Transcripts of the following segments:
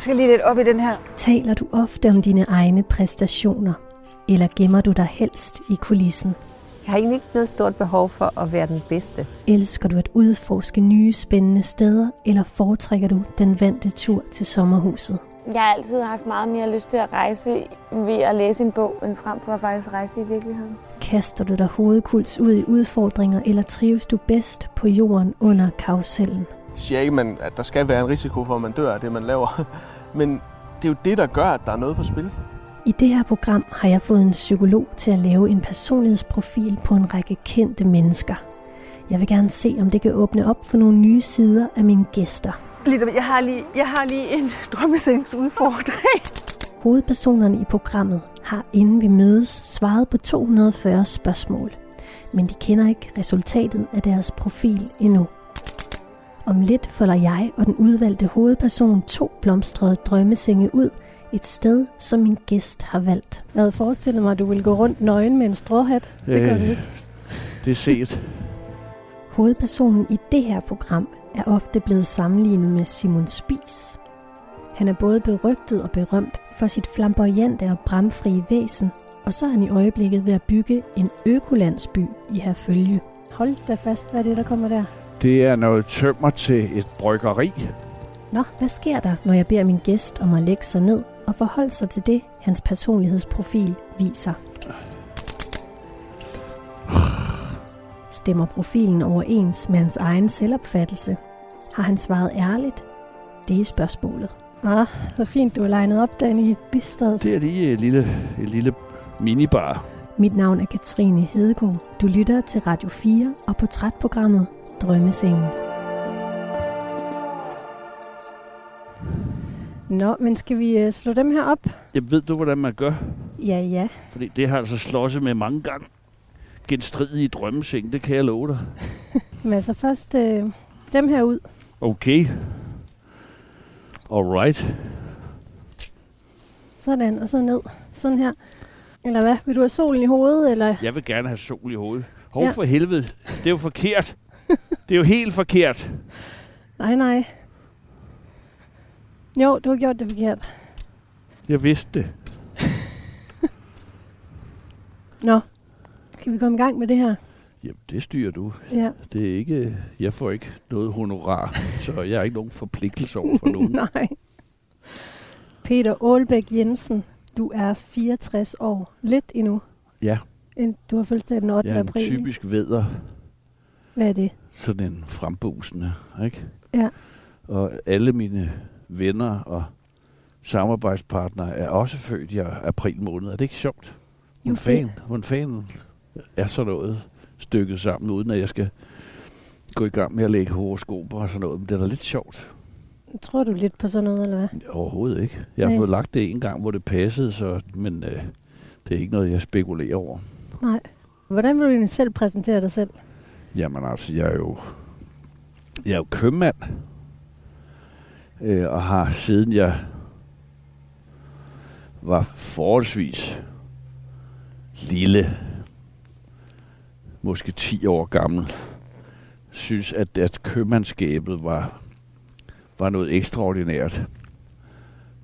Jeg skal lige lidt op i den her. Taler du ofte om dine egne præstationer, eller gemmer du dig helst i kulissen? Jeg har egentlig ikke noget stort behov for at være den bedste. Elsker du at udforske nye spændende steder, eller foretrækker du den vante tur til sommerhuset? Jeg har altid haft meget mere lyst til at rejse ved at læse en bog, end frem for at faktisk rejse i virkeligheden. Kaster du dig hovedkuls ud i udfordringer, eller trives du bedst på jorden under karusellen? Jeg siger ikke, man, at der skal være en risiko for, at man dør af det, man laver. Men det er jo det, der gør, at der er noget på spil. I det her program har jeg fået en psykolog til at lave en personlighedsprofil på en række kendte mennesker. Jeg vil gerne se, om det kan åbne op for nogle nye sider af mine gæster. Jeg har lige, jeg har lige en drømmesengsudfordring. Hovedpersonerne i programmet har, inden vi mødes, svaret på 240 spørgsmål. Men de kender ikke resultatet af deres profil endnu. Om lidt folder jeg og den udvalgte hovedperson to blomstrede drømmesenge ud et sted, som min gæst har valgt. Jeg havde forestillet mig, at du ville gå rundt nøgen med en stråhat. Det gør du ikke. Det er set. Hovedpersonen i det her program er ofte blevet sammenlignet med Simon Spies. Han er både berygtet og berømt for sit flamboyante og bramfrie væsen, og så er han i øjeblikket ved at bygge en økolandsby i Herfølge. Hold da fast, hvad er det, der kommer der? Det er noget tømmer til et bryggeri. Nå, hvad sker der, når jeg beder min gæst om at lægge sig ned og forholde sig til det, hans personlighedsprofil viser? Stemmer profilen overens med hans egen selvopfattelse? Har han svaret ærligt? Det er spørgsmålet. Ah, hvor fint du er legnet op, Dan, i et bistad. Det er lige et lille, et lille minibar. Mit navn er Katrine Hedegaard. Du lytter til Radio 4 og portrætprogrammet Drømmesengen. Nå, men skal vi uh, slå dem her op? Jeg ved du, hvordan man gør? Ja, ja. Fordi det har altså slåsset med mange gange. Genstridige drømmeseng, det kan jeg love dig. men altså først uh, dem her ud. Okay. Alright. Sådan, og så ned. Sådan her. Eller hvad? Vil du have solen i hovedet, eller? Jeg vil gerne have sol i hovedet. Hov ja. for helvede. Det er jo forkert. det er jo helt forkert. Nej, nej. Jo, du har gjort det forkert. Jeg vidste det. Nå, skal vi komme i gang med det her? Jamen, det styrer du. Ja. Det er ikke, jeg får ikke noget honorar, så jeg har ikke nogen forpligtelse over for nogen. Nej. Peter Aalbæk Jensen, du er 64 år. Lidt endnu. Ja. Du har fødselsdag den 8. Jeg er en april. typisk vædder. Hvad er det? Sådan en frembusende, ikke? Ja. Og alle mine venner og samarbejdspartnere er også født i april måned. Er det ikke sjovt? Hvordan fan, hvordan fan er så noget stykket sammen, uden at jeg skal gå i gang med at lægge horoskoper og sådan noget. Men det er da lidt sjovt. Tror du lidt på sådan noget, eller hvad? Overhovedet ikke. Jeg har Nej. fået lagt det en gang, hvor det passede, så, men øh, det er ikke noget, jeg spekulerer over. Nej. Hvordan vil du egentlig selv præsentere dig selv? Jamen altså, jeg er jo, jeg er jo købmand, øh, og har siden jeg var forholdsvis lille, måske 10 år gammel, synes, at, at købmandskabet var, var noget ekstraordinært.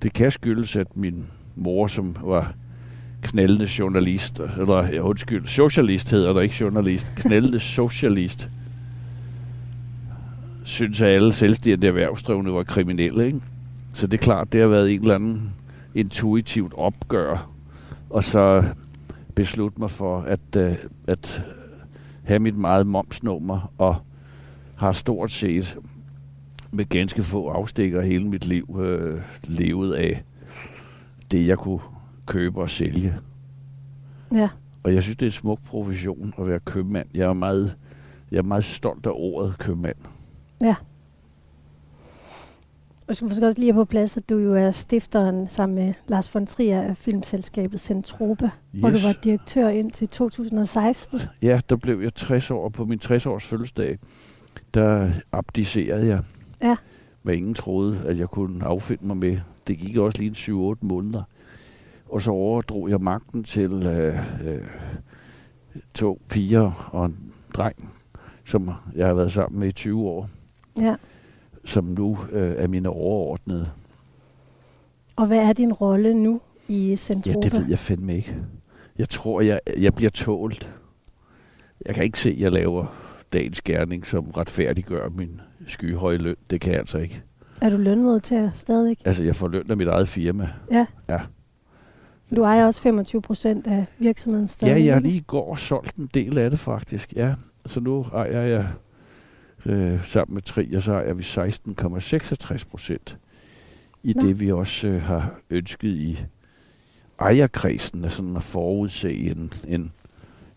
Det kan skyldes, at min mor, som var knældende journalist, eller ja, undskyld, socialist hedder der ikke journalist, knældende socialist, synes, at alle selvstændige erhvervsdrivende var kriminelle, ikke? Så det er klart, det har været en eller anden intuitivt opgør, og så beslutte mig for at, uh, at have mit meget momsnummer, og har stort set med ganske få afstikker hele mit liv øh, levet af det, jeg kunne købe og sælge. Ja. Og jeg synes, det er en smuk profession at være købmand. Jeg er meget, jeg er meget stolt af ordet købmand. Ja. Og skal måske også lige på plads, at du jo er stifteren sammen med Lars von Trier af filmselskabet Centropa, yes. hvor du var direktør indtil 2016. Ja, der blev jeg 60 år, på min 60-års fødselsdag, der abdicerede jeg. Ja. Hvad ingen troede, at jeg kunne affinde mig med. Det gik også lige en 7-8 måneder. Og så overdrog jeg magten til øh, øh, to piger og en dreng, som jeg har været sammen med i 20 år. Ja. Som nu øh, er mine overordnede. Og hvad er din rolle nu i Ja, Centropa? det ved jeg fandme ikke. Jeg tror, jeg, jeg bliver tålt. Jeg kan ikke se, at jeg laver dagens gerning, som retfærdiggør min skyhøje løn. Det kan jeg altså ikke. Er du lønmodtager stadigvæk? Altså, jeg får løn af mit eget firma. Du ejer også 25 procent af virksomheden Ja, stadigvæk. jeg har lige i går solgt en del af det faktisk. Ja, så nu ejer jeg øh, sammen med Trier, så ejer vi 16,66 procent i Nå. det, vi også øh, har ønsket i ejerkredsen, af sådan at forudse en, en,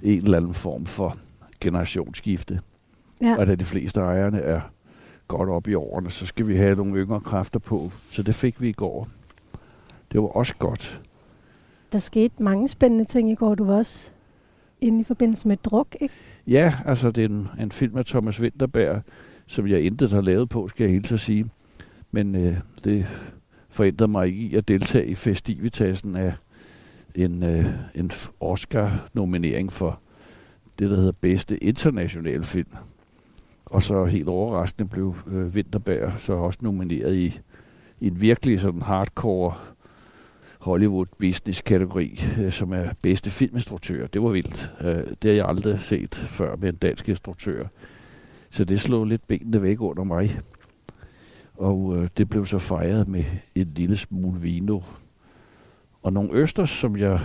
en eller anden form for generationsskifte. Ja. Og da de fleste ejerne er godt op i årene, så skal vi have nogle yngre kræfter på. Så det fik vi i går. Det var også godt. Der skete mange spændende ting i går. Du var også inde i forbindelse med druk, ikke? Ja, altså det er en, en film af Thomas Winterberg, som jeg intet har lavet på, skal jeg helt så sige. Men øh, det forhindrede mig ikke i at deltage i festivitasen af en, øh, en Oscar-nominering for det, der hedder bedste internationale film. Og så helt overraskende blev øh, Winterberg så også nomineret i, i en virkelig sådan hardcore Hollywood business kategori, øh, som er bedste filminstruktør. Det var vildt. Øh, det har jeg aldrig set før med en dansk instruktør. Så det slog lidt benene væk under mig. Og øh, det blev så fejret med en lille smule vino. Og nogle østers, som jeg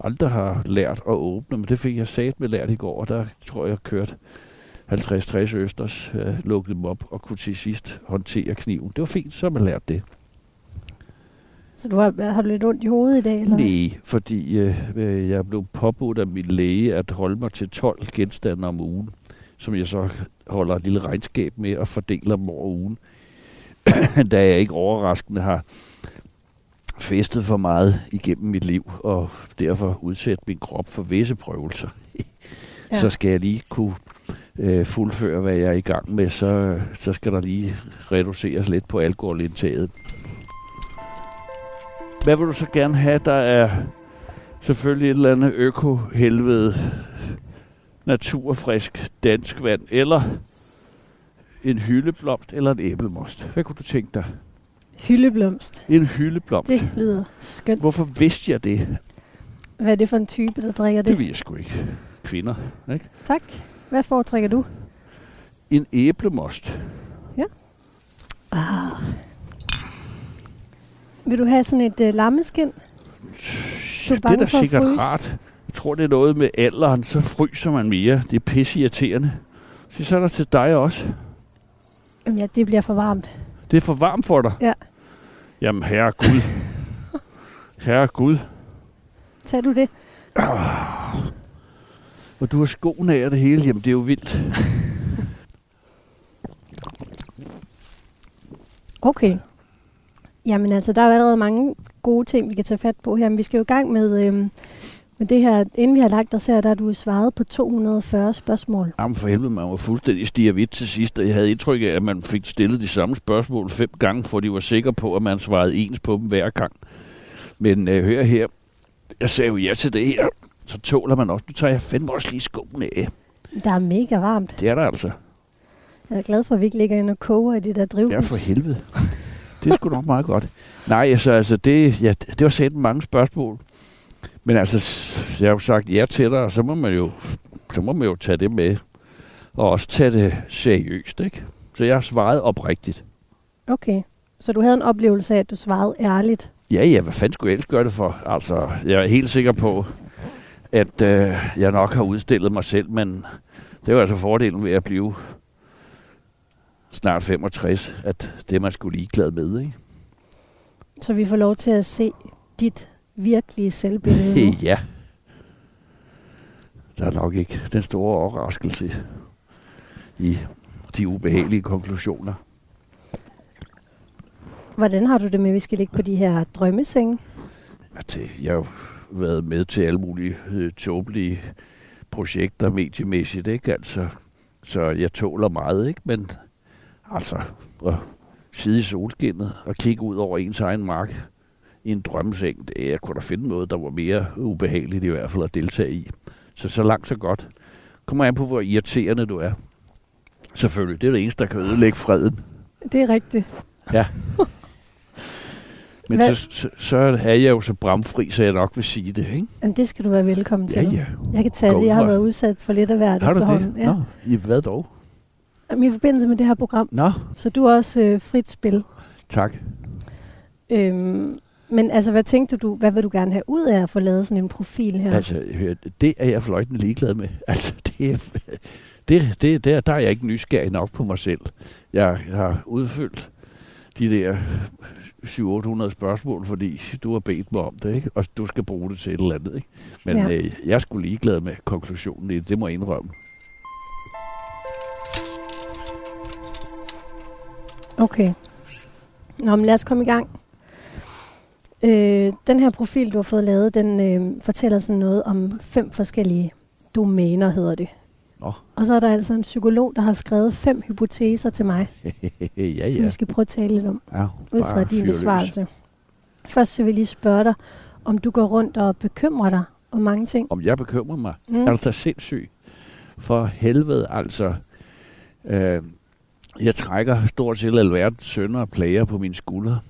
aldrig har lært at åbne, men det fik jeg sat med lært i går, og der tror jeg, jeg kørt 50-60 østers, øh, lukkede dem op og kunne til sidst håndtere kniven. Det var fint, så man lært det. Så du har, har du lidt ondt i hovedet i dag? Eller? Nej, fordi øh, øh, jeg blev påbudt af min læge at holde mig til 12 genstande om ugen, som jeg så holder et lille regnskab med og fordeler dem over ugen. da jeg ikke overraskende har festet for meget igennem mit liv, og derfor udsætte min krop for visse prøvelser, ja. så skal jeg lige kunne øh, fuldføre, hvad jeg er i gang med, så, så skal der lige reduceres lidt på alkoholindtaget. Hvad vil du så gerne have? Der er selvfølgelig et eller andet øko-helvede, naturfrisk dansk vand, eller en hyldeblomst, eller en æblemost. Hvad kunne du tænke dig? Hyldeblomst. En hyldeblomst. Det lyder skønt. Hvorfor vidste jeg det? Hvad er det for en type, der drikker Det det? ved jeg sgu ikke. Kvinder, ikke? Tak. Hvad foretrækker du? En æblemost. Ah. Vil du have sådan et øh, lammeskin? Ja, det er da sikkert rart. Jeg tror, det er noget med alderen, så fryser man mere. Det er pisse irriterende. Så så er der til dig også. Jamen ja, det bliver for varmt. Det er for varmt for dig? Ja. Jamen, herre Gud. herre Gud. Tag du det? Og du har skoene af det hele. Jamen, det er jo vildt. Okay. Jamen altså, der er allerede mange gode ting, vi kan tage fat på her. Men vi skal jo i gang med, øhm, med det her. Inden vi har lagt os her, der har du svaret på 240 spørgsmål. Jamen, for helvede, man var fuldstændig stigervidt til sidst. Og jeg havde indtryk af, at man fik stillet de samme spørgsmål fem gange, for de var sikre på, at man svarede ens på dem hver gang. Men øh, hør her. Jeg sagde jo ja til det her. Så tåler man også. Nu tager jeg fandme også lige skoene af. Der er mega varmt. Det er der altså. Jeg er glad for, at vi ikke ligger inde og koger i det der drivhus. Ja, for helvede. Det er sgu nok meget godt. Nej, altså, altså det, ja, det var sæt mange spørgsmål. Men altså, jeg har jo sagt ja til dig, og så må man jo, så må man jo tage det med. Og også tage det seriøst, ikke? Så jeg har svaret oprigtigt. Okay. Så du havde en oplevelse af, at du svarede ærligt. Ja, ja, hvad fanden skulle jeg ellers gøre det for? Altså, jeg er helt sikker på, at øh, jeg nok har udstillet mig selv, men det jo altså fordelen ved at blive snart 65, at det er man skulle ligeglad med, ikke? Så vi får lov til at se dit virkelige selvbillede ja. Der er nok ikke den store overraskelse i de ubehagelige konklusioner. Hvordan har du det med, at vi skal ligge på de her drømmesenge? At, øh, jeg har jo været med til alle mulige øh, tåbelige projekter mediemæssigt, ikke? Altså, så jeg tåler meget, ikke? Men altså, at sidde i solskinnet og kigge ud over ens egen mark i en drømmeseng, det, jeg kunne da finde noget, der var mere ubehageligt i hvert fald at deltage i. Så så langt, så godt. Kommer an på, hvor irriterende du er. Selvfølgelig, det er det eneste, der kan ødelægge freden. Det er rigtigt. Ja. Men Hvad- så, så, så er jeg jo så bramfri, så jeg nok vil sige det, ikke? Jamen, det skal du være velkommen til. Ja, ja. Jeg kan tage det. Jeg har været udsat for lidt af hvert Har du det? Ja. Nå, i hvad dog? Jamen, I forbindelse med det her program. Nå, Så du er også øh, frit spil. tak. Øhm, men altså, hvad tænkte du, hvad vil du gerne have ud af at få lavet sådan en profil her? Altså, hør, det er jeg fløjtende ligeglad med. Altså, det er, det, det, der, der er jeg ikke nysgerrig nok på mig selv. Jeg har udfyldt de der 700-800 spørgsmål, fordi du har bedt mig om det, ikke? og du skal bruge det til et eller andet. Ikke? Men ja. øh, jeg skulle ligeglad med konklusionen i det, det må jeg indrømme. Okay. Nå, men lad os komme i gang. Øh, den her profil, du har fået lavet, den øh, fortæller sådan noget om fem forskellige domæner, hedder det. Nå. Og så er der altså en psykolog, der har skrevet fem hypoteser til mig, ja, som ja. vi skal prøve at tale lidt om, ja ud fra din fyr løs. besvarelse. Først så vil jeg lige spørge dig, om du går rundt og bekymrer dig om mange ting. Om jeg bekymrer mig? Mm. Er du da sindssyg? For helvede, altså. Øh, jeg trækker stort set alverdens sønder og plager på mine skuldre.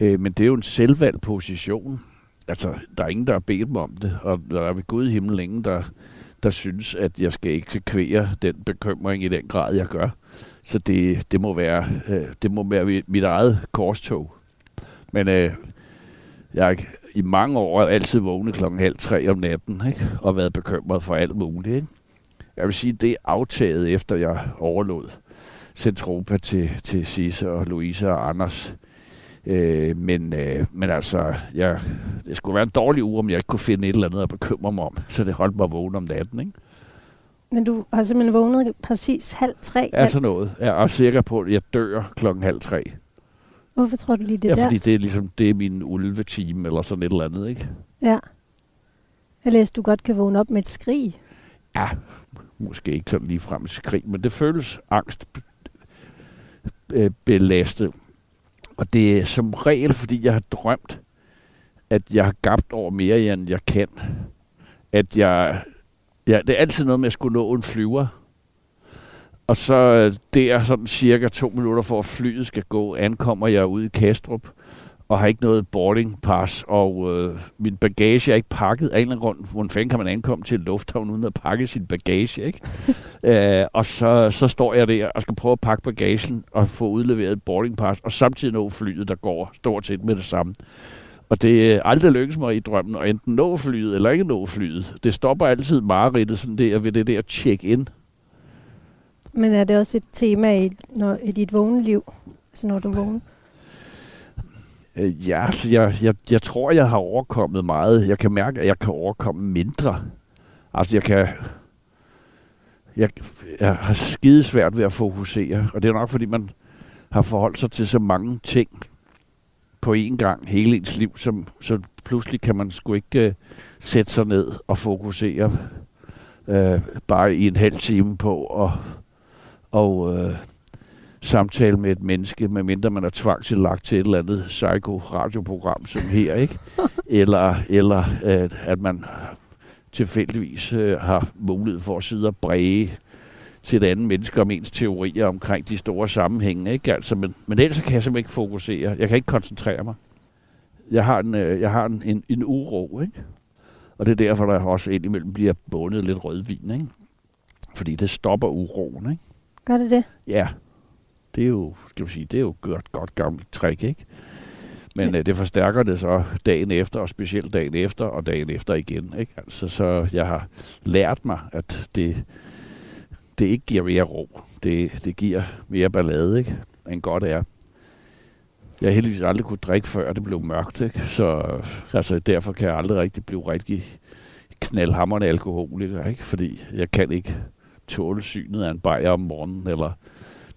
Øh, men det er jo en selvvalgt position. Altså, der er ingen, der har bedt mig om det. Og der er ved Gud i himlen ingen, der, der synes, at jeg skal eksekvere den bekymring i den grad, jeg gør. Så det, det, må, være, øh, det må være mit- eget korstog. Men øh, jeg har i mange år altid vågnet klokken halv tre om natten, ikke? og været bekymret for alt muligt. Ikke? Jeg vil sige, det er aftaget efter jeg overlod Centropa til, til Sisse og Louise og Anders. Øh, men, øh, men altså, jeg, det skulle være en dårlig uge, om jeg ikke kunne finde et eller andet at bekymre mig om. Så det holdt mig vågen om natten. Ikke? Men du har simpelthen vågnet præcis halv tre. Er sådan noget. Jeg er sikker på, at jeg dør klokken halv tre. Hvorfor tror du lige det ja, der? fordi det er ligesom, det er min ulvetime eller sådan et eller andet, ikke? Ja. Jeg læste, du godt kan vågne op med et skrig. Ja, måske ikke sådan lige frem skrig, men det føles angst øh, belastet. Og det er som regel, fordi jeg har drømt, at jeg har gabt over mere, end jeg kan. At jeg... Ja, det er altid noget med, at jeg skulle nå en flyver. Og så øh, der sådan cirka to minutter for, at flyet skal gå, ankommer jeg ud i Kastrup og har ikke noget boarding pass, og øh, min bagage er ikke pakket af en eller anden grund. Hvordan fanden kan man ankomme til en lufthavn uden at pakke sin bagage, ikke? øh, og så, så står jeg der og skal prøve at pakke bagagen og få udleveret et boarding pass, og samtidig nå flyet, der går stort set med det samme. Og det er aldrig lykkes mig i drømmen at enten nå flyet eller ikke nå flyet. Det stopper altid mareridtet sådan der ved det der check-in. Men er det også et tema i, når, i dit vågne liv? Altså når du vågner? Øh, Ja, altså jeg, jeg, jeg tror, jeg har overkommet meget. Jeg kan mærke, at jeg kan overkomme mindre. Altså jeg kan... Jeg, jeg har skide svært ved at fokusere, og det er nok, fordi man har forholdt sig til så mange ting på én gang hele ens liv, som, så pludselig kan man sgu ikke uh, sætte sig ned og fokusere uh, bare i en halv time på og, og, uh, samtale med et menneske, medmindre man er tvangsindlagt til et eller andet psycho-radioprogram som her, ikke? eller eller at, at man tilfældigvis øh, har mulighed for at sidde og bræge til et andet menneske om ens teorier omkring de store sammenhænge. Ikke? Altså, men, men ellers kan jeg simpelthen ikke fokusere. Jeg kan ikke koncentrere mig. Jeg har en, øh, jeg har en, en, en uro, ikke? Og det er derfor, der også indimellem bliver bundet lidt rødvin, ikke? Fordi det stopper uroen, ikke? Gør det det? Ja, det er jo, skal vi sige, det er jo godt, godt gammelt trick, ikke? Men Ja. øh, det forstærker det så dagen efter, og specielt dagen efter, og dagen efter igen, ikke? Altså, så jeg har lært mig, at det, det ikke giver mere ro. Det, det giver mere ballade, ikke? End godt er. Jeg heldigvis aldrig kunne drikke, før det blev mørkt, ikke? Så altså, derfor kan jeg aldrig rigtig blive rigtig knaldhammerende alkoholiker, ikke? Fordi jeg kan ikke tåle synet af en bajer om morgenen, eller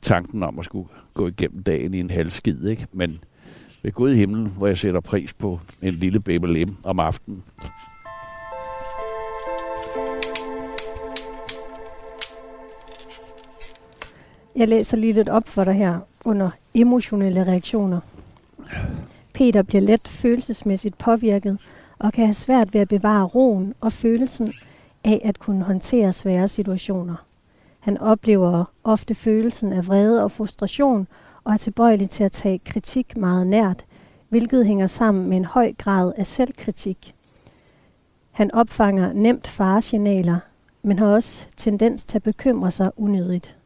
tanken om at skulle gå igennem dagen i en halvskid, ikke? Men ved Gud i himlen, hvor jeg sætter pris på en lille babylem om aftenen. Jeg læser lige lidt op for dig her under emotionelle reaktioner. Peter bliver let følelsesmæssigt påvirket og kan have svært ved at bevare roen og følelsen af at kunne håndtere svære situationer. Han oplever ofte følelsen af vrede og frustration og er tilbøjelig til at tage kritik meget nært, hvilket hænger sammen med en høj grad af selvkritik. Han opfanger nemt faresignaler, men har også tendens til at bekymre sig unødigt.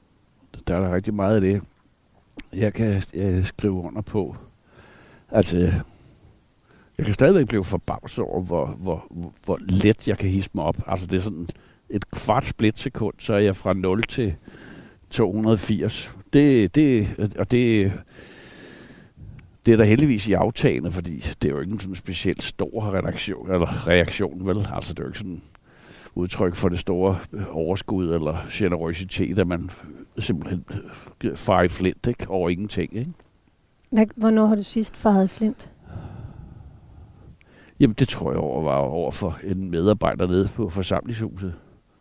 Der er der rigtig meget af det, jeg kan jeg skrive under på. Altså, jeg kan stadigvæk blive forbavset over, hvor, hvor, hvor, hvor let jeg kan hisse mig op. Altså, det er sådan et kvart splitsekund, så er jeg fra 0 til 280. Det, det, og det, det er der heldigvis i aftagende, fordi det er jo ikke en sådan specielt stor redaktion, eller reaktion, vel? Altså, det er jo ikke sådan udtryk for det store overskud eller generøsitet, at man simpelthen farer i flint ikke? over ingenting. Ikke? Hvad, hvornår har du sidst faret i flint? Jamen, det tror jeg over var over for en medarbejder nede på forsamlingshuset,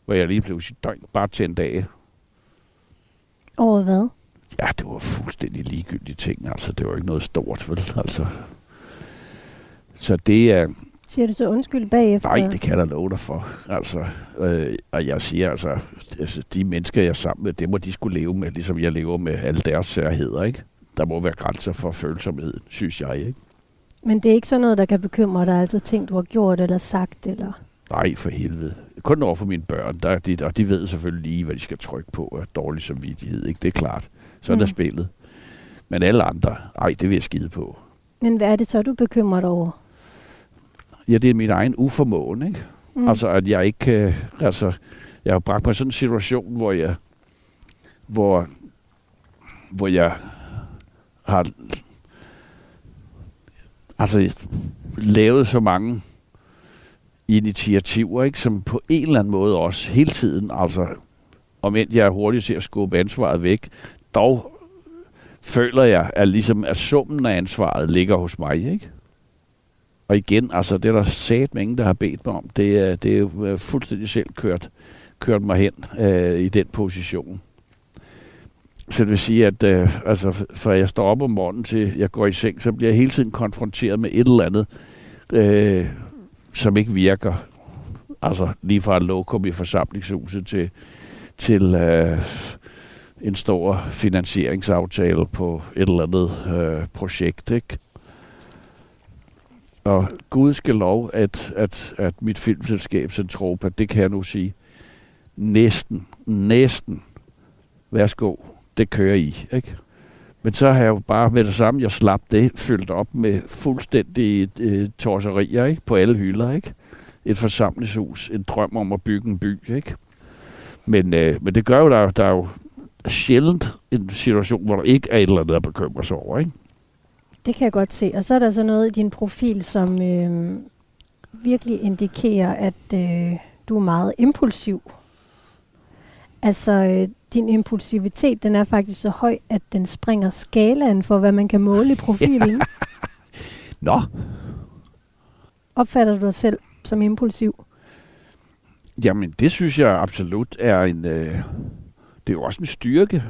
hvor jeg lige blev sit døgn bare en dag. Over hvad? Ja, det var fuldstændig ligegyldige ting. Altså, det var ikke noget stort, vel? Altså, så det er... Siger du så undskyld bagefter? Nej, det kan jeg da love dig for. Altså, øh, og jeg siger altså, altså, de mennesker, jeg er sammen med, det må de skulle leve med, ligesom jeg lever med alle deres særheder, ikke? Der må være grænser for følsomhed, synes jeg, ikke? Men det er ikke sådan noget, der kan bekymre dig, altså ting, du har gjort eller sagt, eller... Nej, for helvede. Kun over for mine børn, der, de, og de ved selvfølgelig lige, hvad de skal trykke på af dårlig samvittighed, ikke? Det er klart. Sådan mm. er spillet. Men alle andre, ej, det vil jeg skide på. Men hvad er det så, du bekymrer dig over? Ja, det er min egen uformåen, ikke? Mm. Altså, at jeg ikke kan... Altså, jeg har bragt mig sådan en situation, hvor jeg... Hvor, hvor jeg har altså lavet så mange initiativer, ikke, som på en eller anden måde også hele tiden, altså om end jeg er hurtig til at skubbe ansvaret væk, dog føler jeg, at ligesom at summen af ansvaret ligger hos mig, ikke? Og igen, altså det er der sat mange, der har bedt mig om. Det er, det er øh, fuldstændig selv kørt, kørt mig hen øh, i den position. Så det vil sige, at øh, altså, fra jeg står op om morgenen til jeg går i seng, så bliver jeg hele tiden konfronteret med et eller andet, øh, som ikke virker. Altså lige fra et lokum i forsamlingshuset til, til øh, en stor finansieringsaftale på et eller andet øh, projekt. Ikke? Og Gud skal lov, at, at, at mit filmselskab Centropa, det kan jeg nu sige, næsten, næsten, værsgo, det kører i. Ikke? Men så har jeg jo bare med det samme, jeg slap det, fyldt op med fuldstændig øh, torserier ikke? på alle hylder. Ikke? Et forsamlingshus, en drøm om at bygge en by. Ikke? Men, øh, men det gør jo, der, der er jo sjældent en situation, hvor der ikke er et eller andet, at bekymre sig over. Ikke? Det kan jeg godt se. Og så er der så noget i din profil, som øh, virkelig indikerer, at øh, du er meget impulsiv. Altså, øh, din impulsivitet, den er faktisk så høj, at den springer skalaen for, hvad man kan måle i profilen. Nå. Opfatter du dig selv som impulsiv? Jamen, det synes jeg absolut er en... Øh, det er jo også en styrke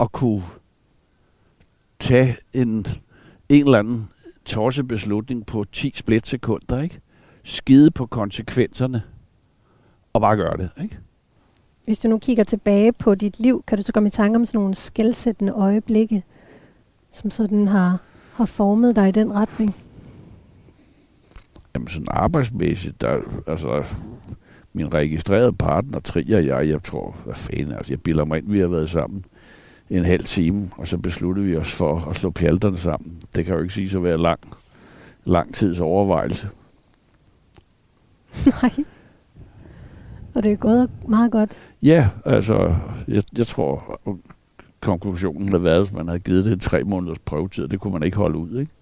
at kunne tage en, en eller anden beslutning på 10 splitsekunder, ikke? Skide på konsekvenserne og bare gøre det, ikke? Hvis du nu kigger tilbage på dit liv, kan du så komme i tanke om sådan nogle skældsættende øjeblikke, som sådan har, har formet dig i den retning? Jamen sådan arbejdsmæssigt, der, altså min registrerede partner, Trier og jeg, jeg tror, hvad fanden, altså jeg bilder mig ind, vi har været sammen en halv time, og så besluttede vi os for at slå pjalterne sammen. Det kan jo ikke sige at være lang, lang tids overvejelse. Nej. Og det er gået meget godt. Ja, altså, jeg, jeg tror, konklusionen har været, at man havde givet det en tre måneders prøvetid, det kunne man ikke holde ud, ikke?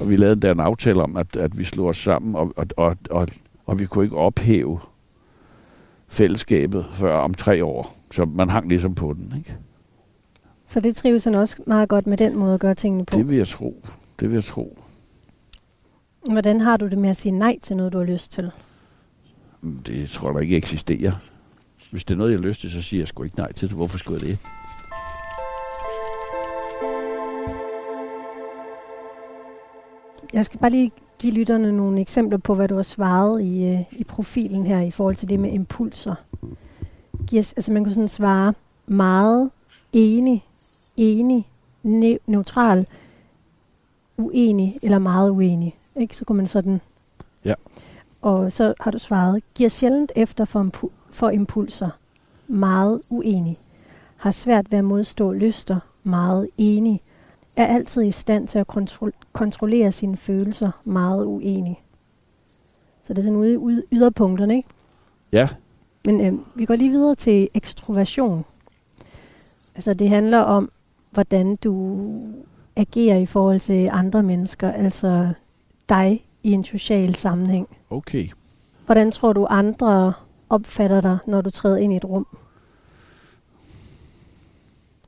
Og vi lavede der en aftale om, at, at vi slog os sammen, og, og, og, og, og vi kunne ikke ophæve fællesskabet før om tre år. Så man hang ligesom på den, ikke? Så det trives han også meget godt med den måde at gøre tingene på? Det vil jeg tro. Det vil jeg tro. Hvordan har du det med at sige nej til noget, du har lyst til? Det tror jeg ikke eksisterer. Hvis det er noget, jeg har lyst til, så siger jeg sgu ikke nej til det. Hvorfor skulle jeg det? Jeg skal bare lige give lytterne nogle eksempler på, hvad du har svaret i, øh, i profilen her i forhold til det med impulser. Yes, altså man kunne sådan svare meget enig, enig, ne- neutral, uenig eller meget uenig. Ikke? Så kunne man sådan... Ja. Og så har du svaret, giver sjældent efter for, impu- for impulser. Meget uenig. Har svært ved at modstå lyster. Meget enig. Er altid i stand til at kontro- kontrollere sine følelser. Meget uenig. Så det er sådan ude i yderpunkterne, ikke? Ja, Men øh, vi går lige videre til ekstroversion. Altså det handler om, hvordan du agerer i forhold til andre mennesker, altså dig i en social sammenhæng. okay. Hvordan tror du, andre opfatter dig, når du træder ind i et rum?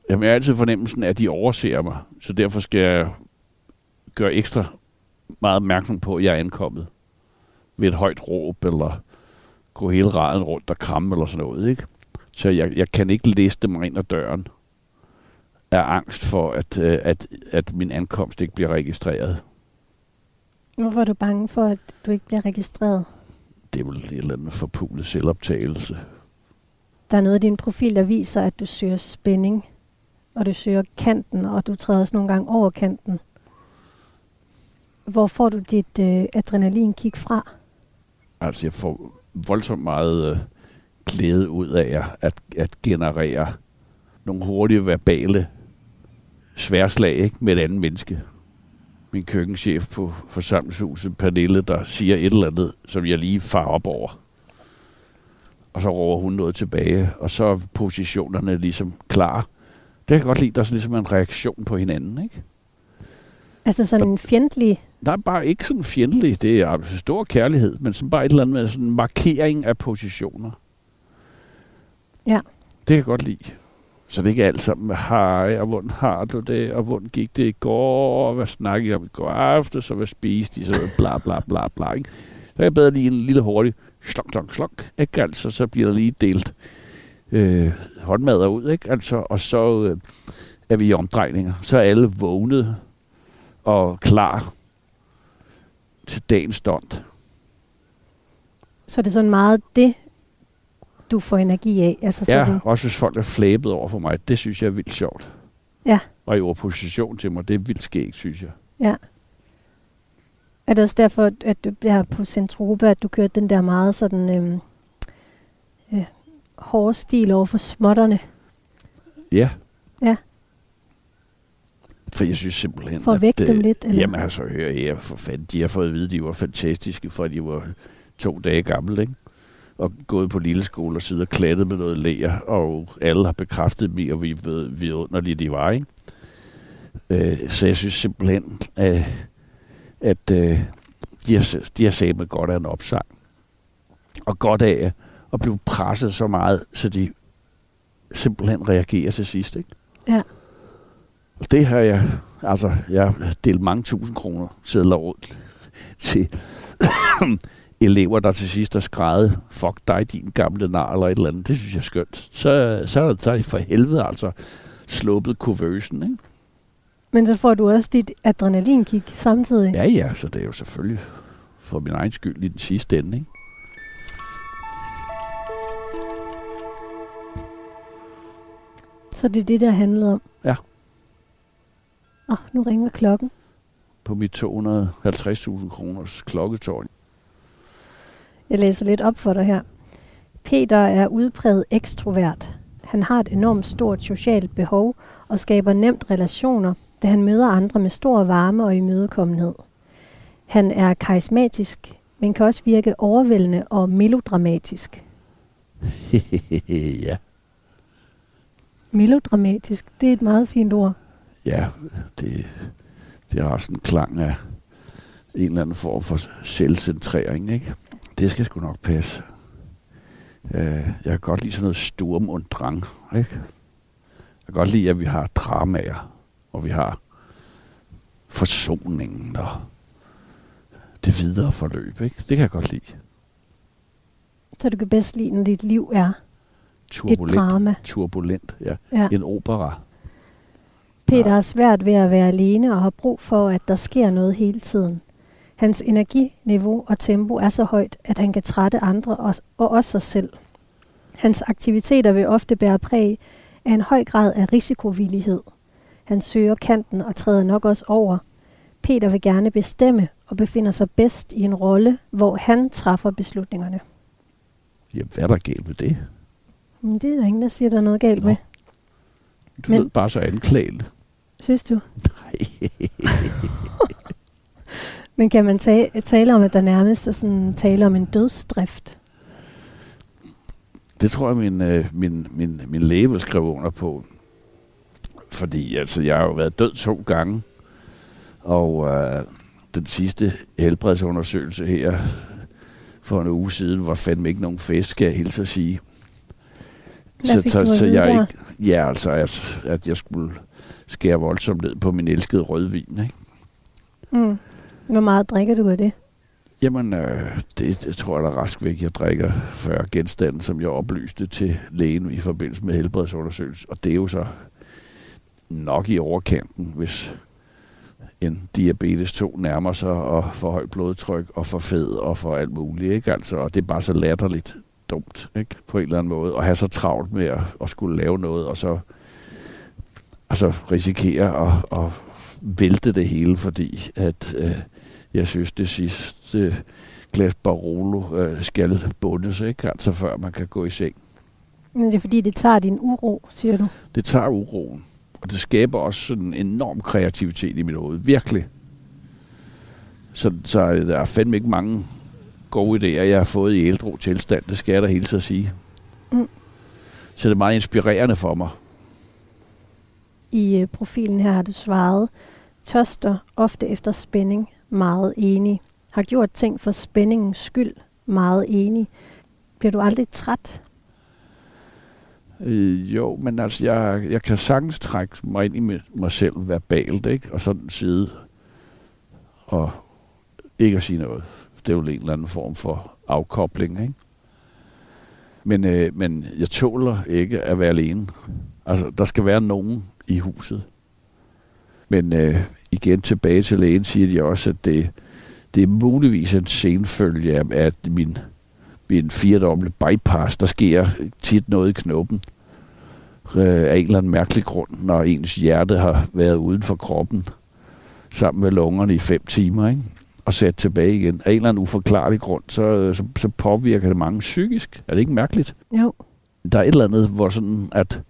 Jamen, jeg har altid fornemmelsen at de overser mig, så derfor skal jeg gøre ekstra meget opmærksom på, at jeg er ankommet ved et højt råb, eller gå hele raden rundt og kramme, eller sådan noget, ikke? Så jeg, jeg kan ikke liste mig ind ad døren af angst for, at, øh, at, at min ankomst ikke bliver registreret. Hvorfor er du bange for, at du ikke bliver registreret? Det er vel et eller andet forpulet selvoptagelse. Der er noget i din profil, der viser, at du søger spænding, og du søger kanten, og du træder også nogle gange over kanten. Hvor får du dit øh, adrenalinkick fra? Altså, jeg får voldsomt meget øh, glæde ud af at, at generere nogle hurtige verbale sværslag ikke, med et andet menneske. Min køkkenchef på forsamlingshuset, Pernille, der siger et eller andet, som jeg lige far op over. Og så råber hun noget tilbage, og så er positionerne ligesom klar. Det kan jeg godt lide, der er sådan ligesom en reaktion på hinanden, ikke? Altså sådan en fjendtlig... Nej, bare ikke sådan fjendtlig. Det er stor kærlighed, men sådan bare et eller andet med sådan en markering af positioner. Ja. Det kan jeg godt lide. Så det ikke alt sammen med, hej, og hvordan har du det, og hvordan gik det i går, og hvad snakkede I om i går aftes, og hvad spiste I, så bla bla bla bla. Ikke? Så kan jeg bedre lige en lille hurtig slok, slok, slok, ikke? Altså, så bliver der lige delt øh, håndmadder ud, ikke? Altså, og så øh, er vi i omdrejninger. Så er alle vågnet og klar til dagens stund. Så det sådan meget det, du får energi af. Altså Ja, sådan, også hvis folk er flæbet over for mig. Det synes jeg er vildt sjovt. Ja. Og i opposition til mig, det er vildt skægt, synes jeg. ja. Er det også derfor, at du bliver på Centropa, at du kørte den der meget sådan øhm, øh, hårde stil over for småtterne, Ja. Ja. For jeg synes simpelthen, for at vække dem lidt? Eller? Jamen altså, hør her, for fanden, de har fået at vide, at de var fantastiske, for de var to dage gamle, ikke? Og gået på lille skole og siddet og klattet med noget læger, og alle har bekræftet i, og vi ved vidunderlige de var, ikke? Øh, så jeg synes simpelthen, at, at øh, de har, de har sagt med godt af en opsang. Og godt af at blive presset så meget, så de simpelthen reagerer til sidst, ikke? Ja. Og det har jeg, altså, jeg har delt mange tusind kroner sædler rundt til elever, der til sidst har skrevet, fuck dig, din gamle nar, eller et eller andet. Det synes jeg er skønt. Så, så, er der for helvede altså sluppet kuvøsen, ikke? Men så får du også dit adrenalinkick samtidig. Ja, ja, så det er jo selvfølgelig for min egen skyld i den sidste ende, ikke? Så det er det, der handlede om? Ja. Åh, nu ringer klokken. På mit 250.000 kroners klokketårn. Jeg læser lidt op for dig her. Peter er udpræget ekstrovert. Han har et enormt stort socialt behov og skaber nemt relationer, da han møder andre med stor varme og imødekommenhed. Han er karismatisk, men kan også virke overvældende og melodramatisk. ja. Melodramatisk, det er et meget fint ord. Ja, det, det har sådan en klang af en eller anden form for selvcentrering, ikke? Det skal sgu nok passe. Øh, jeg kan godt lide sådan noget Sturm und Drang, ikke? Jeg kan godt lide, at vi har dramaer, og vi har forsoningen og det videre forløb, ikke? Det kan jeg godt lide. Så du kan bedst lide, når dit liv er et Turbulent. drama. Turbulent, ja. Ja. En opera. Peter har svært ved at være alene og har brug for, at der sker noget hele tiden. Hans energiniveau og tempo er så højt, at han kan trætte andre og, og også sig selv. Hans aktiviteter vil ofte bære præg af en høj grad af risikovillighed. Han søger kanten og træder nok også over, Peter vil gerne bestemme og befinder sig bedst i en rolle, hvor han træffer beslutningerne. Jamen, hvad er der galt med det? Men det er der ingen, der siger, der er noget galt Nå. med. Du Men- lød bare så anklagende. Synes du? Nej. Men kan man ta- tale om, at der nærmest er sådan tale om en dødsdrift? Det tror jeg, min, øh, min, min, min læge vil skrive under på. Fordi altså, jeg har jo været død to gange. Og øh, den sidste helbredsundersøgelse her for en uge siden var fandme ikke nogen fest, skal jeg hilse at sige. Hvad at så vide jeg der? ikke, ja, altså, at, at jeg skulle skære voldsomt ned på min elskede rødvin. Ikke? Mm. Hvor meget drikker du af det? Jamen, øh, det, det tror jeg da rask væk, jeg drikker 40 genstande, som jeg oplyste til lægen i forbindelse med helbredsundersøgelse. Og det er jo så nok i overkanten, hvis en diabetes 2 nærmer sig og får højt blodtryk og for fed og for alt muligt. Ikke? Altså, og det er bare så latterligt dumt ikke? på en eller anden måde. at have så travlt med at, at skulle lave noget, og så altså, risikere at, at vælte det hele, fordi at... Øh, jeg synes, det sidste glas Barolo øh, skal bundes, ikke? Altså før man kan gå i seng. Men det er fordi, det tager din uro, siger du. Det tager uroen, og det skaber også sådan en enorm kreativitet i mit hoved. Virkelig. Så, så der er fandme ikke mange gode idéer, jeg har fået i ældro tilstand. Det skal jeg da hele tiden sige. Mm. Så det er meget inspirerende for mig. I øh, profilen her har du svaret, tørster ofte efter spænding, meget enig. Har gjort ting for spændingens skyld, meget enig. Bliver du aldrig træt? Øh, jo, men altså, jeg, jeg kan sagtens trække mig ind i mig, selv verbalt, ikke? Og sådan sidde og ikke at sige noget. Det er jo en eller anden form for afkobling, ikke? Men, øh, men jeg tåler ikke at være alene. Altså, der skal være nogen i huset. Men øh, igen tilbage til lægen, siger de også, at det, det er muligvis en senfølge af, at min, min firedoble bypass, der sker tit noget i knoppen øh, af en eller anden mærkelig grund, når ens hjerte har været uden for kroppen sammen med lungerne i fem timer, ikke? og sat tilbage igen. Af en eller anden uforklarlig grund, så, så, så påvirker det mange psykisk. Er det ikke mærkeligt? Jo. Der er et eller andet, hvor sådan, at,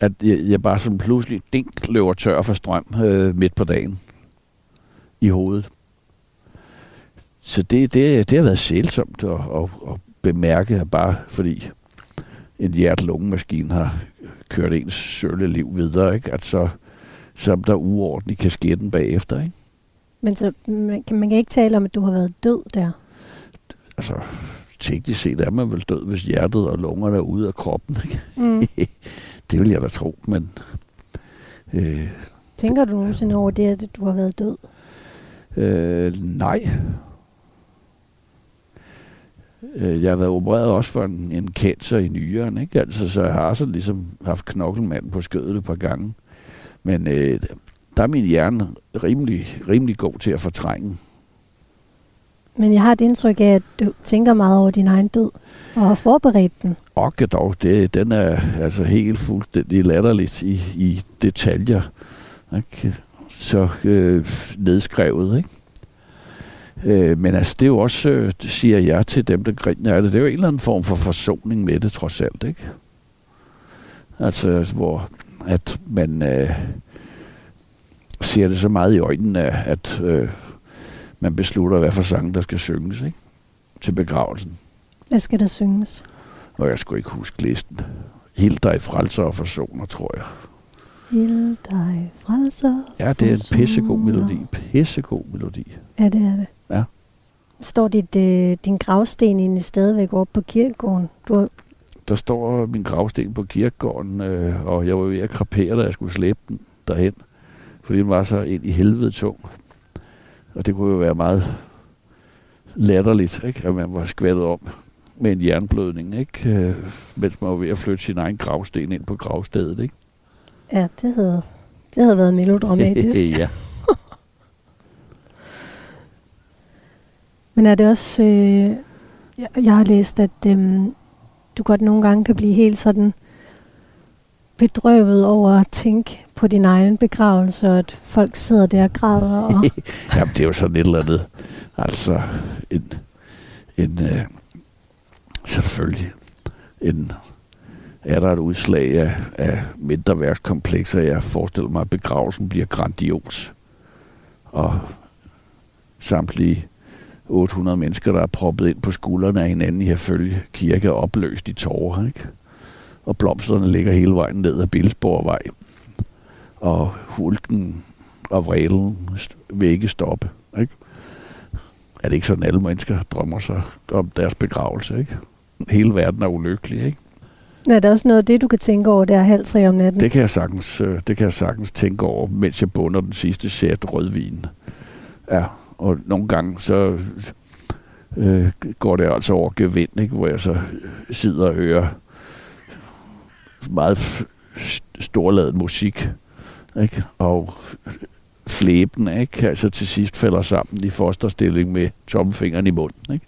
at jeg, jeg bare sådan pludselig dink løber tør for strøm øh, midt på dagen i hovedet. Så det, det, det har været sælsomt at, at, at bemærke, bare fordi en hjert-lungemaskine har kørt ens sølle liv videre, ikke? At så, så er der uorden i kasketten bagefter, ikke? Men så, man, kan, man kan ikke tale om, at du har været død der. Altså, teknisk set er man vel død, hvis hjertet og lungerne er ude af kroppen, ikke? Mm. det vil jeg da tro, men... Øh, Tænker du nogensinde over det, at du har været død? Øh, nej. Øh, Jeg har været opereret også for en, en cancer i nyeren, ikke? Altså, så jeg har så ligesom haft knokkelmanden på skødet et par gange. Men øh, der er min hjerne rimelig, rimelig god til at fortrænge. Men jeg har et indtryk af, at du tænker meget over din egen død, og har forberedt den. Og dog, det, den er altså helt fuldstændig latterligt i, i detaljer. Ikke? Så øh, nedskrevet, ikke? Øh, men altså, det er jo også, øh, det siger jeg til dem, der griner af det, det er jo en eller anden form for forsoning med det, trods alt, ikke? Altså, hvor at man øh, ser det så meget i øjnene, at øh, man beslutter, hvad for sang, der skal synges, ikke? Til begravelsen. Hvad skal der synges? Og jeg skulle ikke huske listen. Helt dig frelser og forsoner, tror jeg. Hild dig, frelser. Ja, det er en pissegod melodi. Pissegod melodi. Ja, det er det. Ja. Står dit, øh, din gravsten egentlig stadigvæk oppe på kirkegården? Du har, Der står min gravsten på kirkegården, øh, og jeg var ved at krapere, da jeg skulle slæbe den derhen. Fordi den var så ind i helvede tung. Og det kunne jo være meget latterligt, ikke? at man var skvattet om med en jernblødning, ikke? Øh, mens man var ved at flytte sin egen gravsten ind på gravstedet. Ikke? ja, det havde, det havde været melodramatisk. ja. Men er det også... Øh, jeg, jeg har læst, at øh, du godt nogle gange kan blive helt sådan bedrøvet over at tænke på din egen begravelse, og at folk sidder der og græder? Og... Jamen, det er jo sådan et eller andet. Altså, en, en øh, selvfølgelig, en, er der et udslag af, af mindre værkskomplekser. Jeg forestiller mig, at begravelsen bliver grandios. Og samtlige 800 mennesker, der er proppet ind på skuldrene af hinanden i herfølge kirke, opløst i tårer, ikke? Og blomsterne ligger hele vejen ned ad Bilsborgvej. Og hulken og vreden vil ikke stoppe, ikke? Er det ikke sådan, alle mennesker drømmer sig om deres begravelse, ikke? Hele verden er ulykkelig, ikke? Er der også noget af det, du kan tænke over der halv tre om natten? Det kan jeg sagtens, øh, det kan jeg sagtens tænke over, mens jeg bunder den sidste sæt rødvin. Ja, og nogle gange så øh, går det altså over gevind, ikke? hvor jeg så sidder og hører meget storladet musik, ikke? og flæben, ikke? altså til sidst falder sammen i fosterstilling med tomfingeren i munden. Ikke?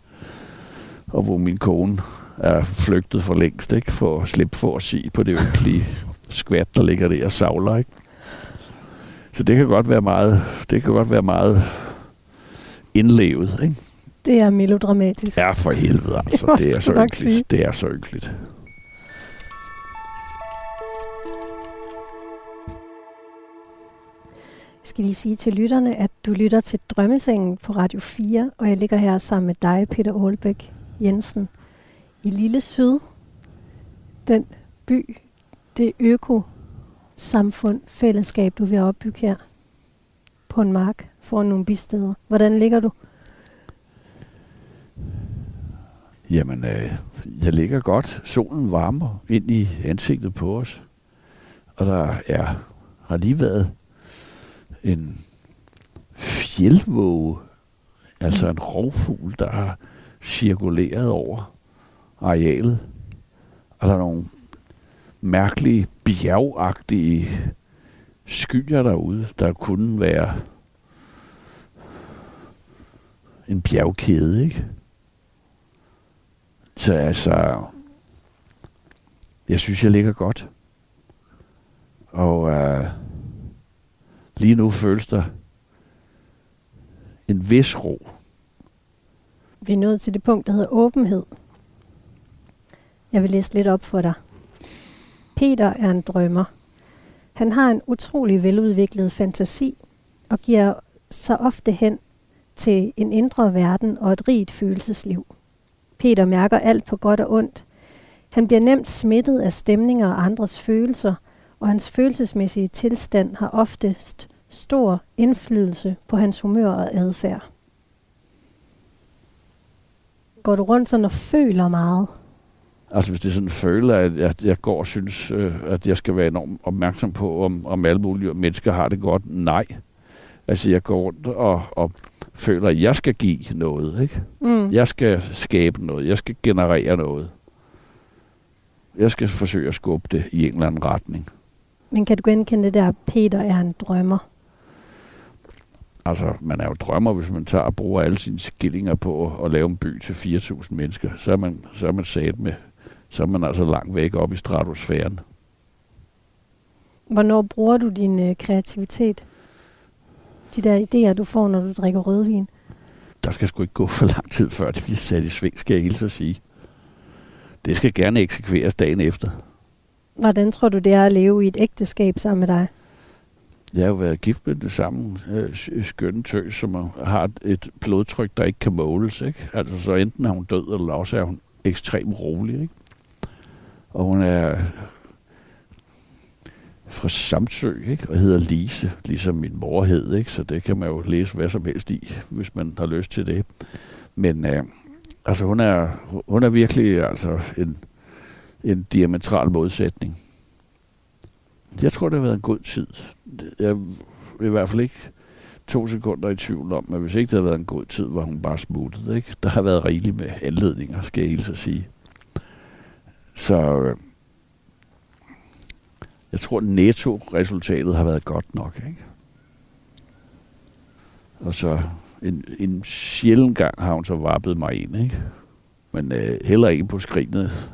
Og hvor min kone er flygtet for længst, ikke? for at slippe for at sige på det ynkelige skvat, der ligger der og savler. Ikke? Så det kan godt være meget, det kan godt være meget indlevet. Ikke? Det er melodramatisk. Ja, for helvede altså. Det, det er så ynkeligt. Det er så ynkeligt. Skal lige sige til lytterne, at du lytter til Drømmesengen på Radio 4, og jeg ligger her sammen med dig, Peter Aalbæk Jensen, i Lille Syd. Den by, det øko-samfund, fællesskab, du vil opbygge her på en mark foran nogle bisteder. Hvordan ligger du? Jamen, øh, jeg ligger godt. Solen varmer ind i ansigtet på os. Og der er, har lige været en fjeldvåge, altså en rovfugl, der har cirkuleret over arealet. Og der er nogle mærkelige, bjergagtige skyer derude, der kunne være en bjergkæde, ikke? Så altså, jeg synes, jeg ligger godt. Og øh, lige nu føles der en vis ro. Vi er nået til det punkt, der hedder åbenhed. Jeg vil læse lidt op for dig. Peter er en drømmer. Han har en utrolig veludviklet fantasi og giver sig ofte hen til en indre verden og et rigt følelsesliv. Peter mærker alt på godt og ondt. Han bliver nemt smittet af stemninger og andres følelser, og hans følelsesmæssige tilstand har oftest stor indflydelse på hans humør og adfærd. Går du rundt sådan og føler meget? Altså hvis det sådan føler, at jeg, jeg går og synes, øh, at jeg skal være enormt opmærksom på, om, om alle mulige mennesker har det godt. Nej. Altså jeg går rundt og, og føler, at jeg skal give noget. Ikke? Mm. Jeg skal skabe noget. Jeg skal generere noget. Jeg skal forsøge at skubbe det i en eller anden retning. Men kan du genkende det der, Peter er en drømmer? Altså, man er jo drømmer, hvis man tager og bruger alle sine skillinger på at lave en by til 4.000 mennesker. Så er man, så er man sat med, så er man altså langt væk op i stratosfæren. Hvornår bruger du din øh, kreativitet? De der idéer, du får, når du drikker rødvin? Der skal sgu ikke gå for lang tid, før det bliver sat i sving, skal jeg hilse at sige. Det skal gerne eksekveres dagen efter. Hvordan tror du, det er at leve i et ægteskab sammen med dig? Jeg har jo været gift med det samme øh, skønne tøs, som har et blodtryk, der ikke kan måles. Ikke? Altså, så enten er hun død, eller også er hun ekstremt rolig. Ikke? Og hun er fra Samsø, ikke? og hedder Lise, ligesom min mor hed, ikke? så det kan man jo læse hvad som helst i, hvis man har lyst til det. Men øh, altså, hun er, hun er virkelig altså, en, en diametral modsætning. Jeg tror, det har været en god tid. Jeg er i hvert fald ikke to sekunder i tvivl om, at hvis ikke det havde været en god tid, var hun bare smuttet. Ikke? Der har været rigeligt med anledninger, skal jeg hilse at sige. Så øh, jeg tror, netto-resultatet har været godt nok. Ikke? Og så en, en sjælden gang har hun så vappet mig ind. Ikke? Men øh, heller ikke på skrinet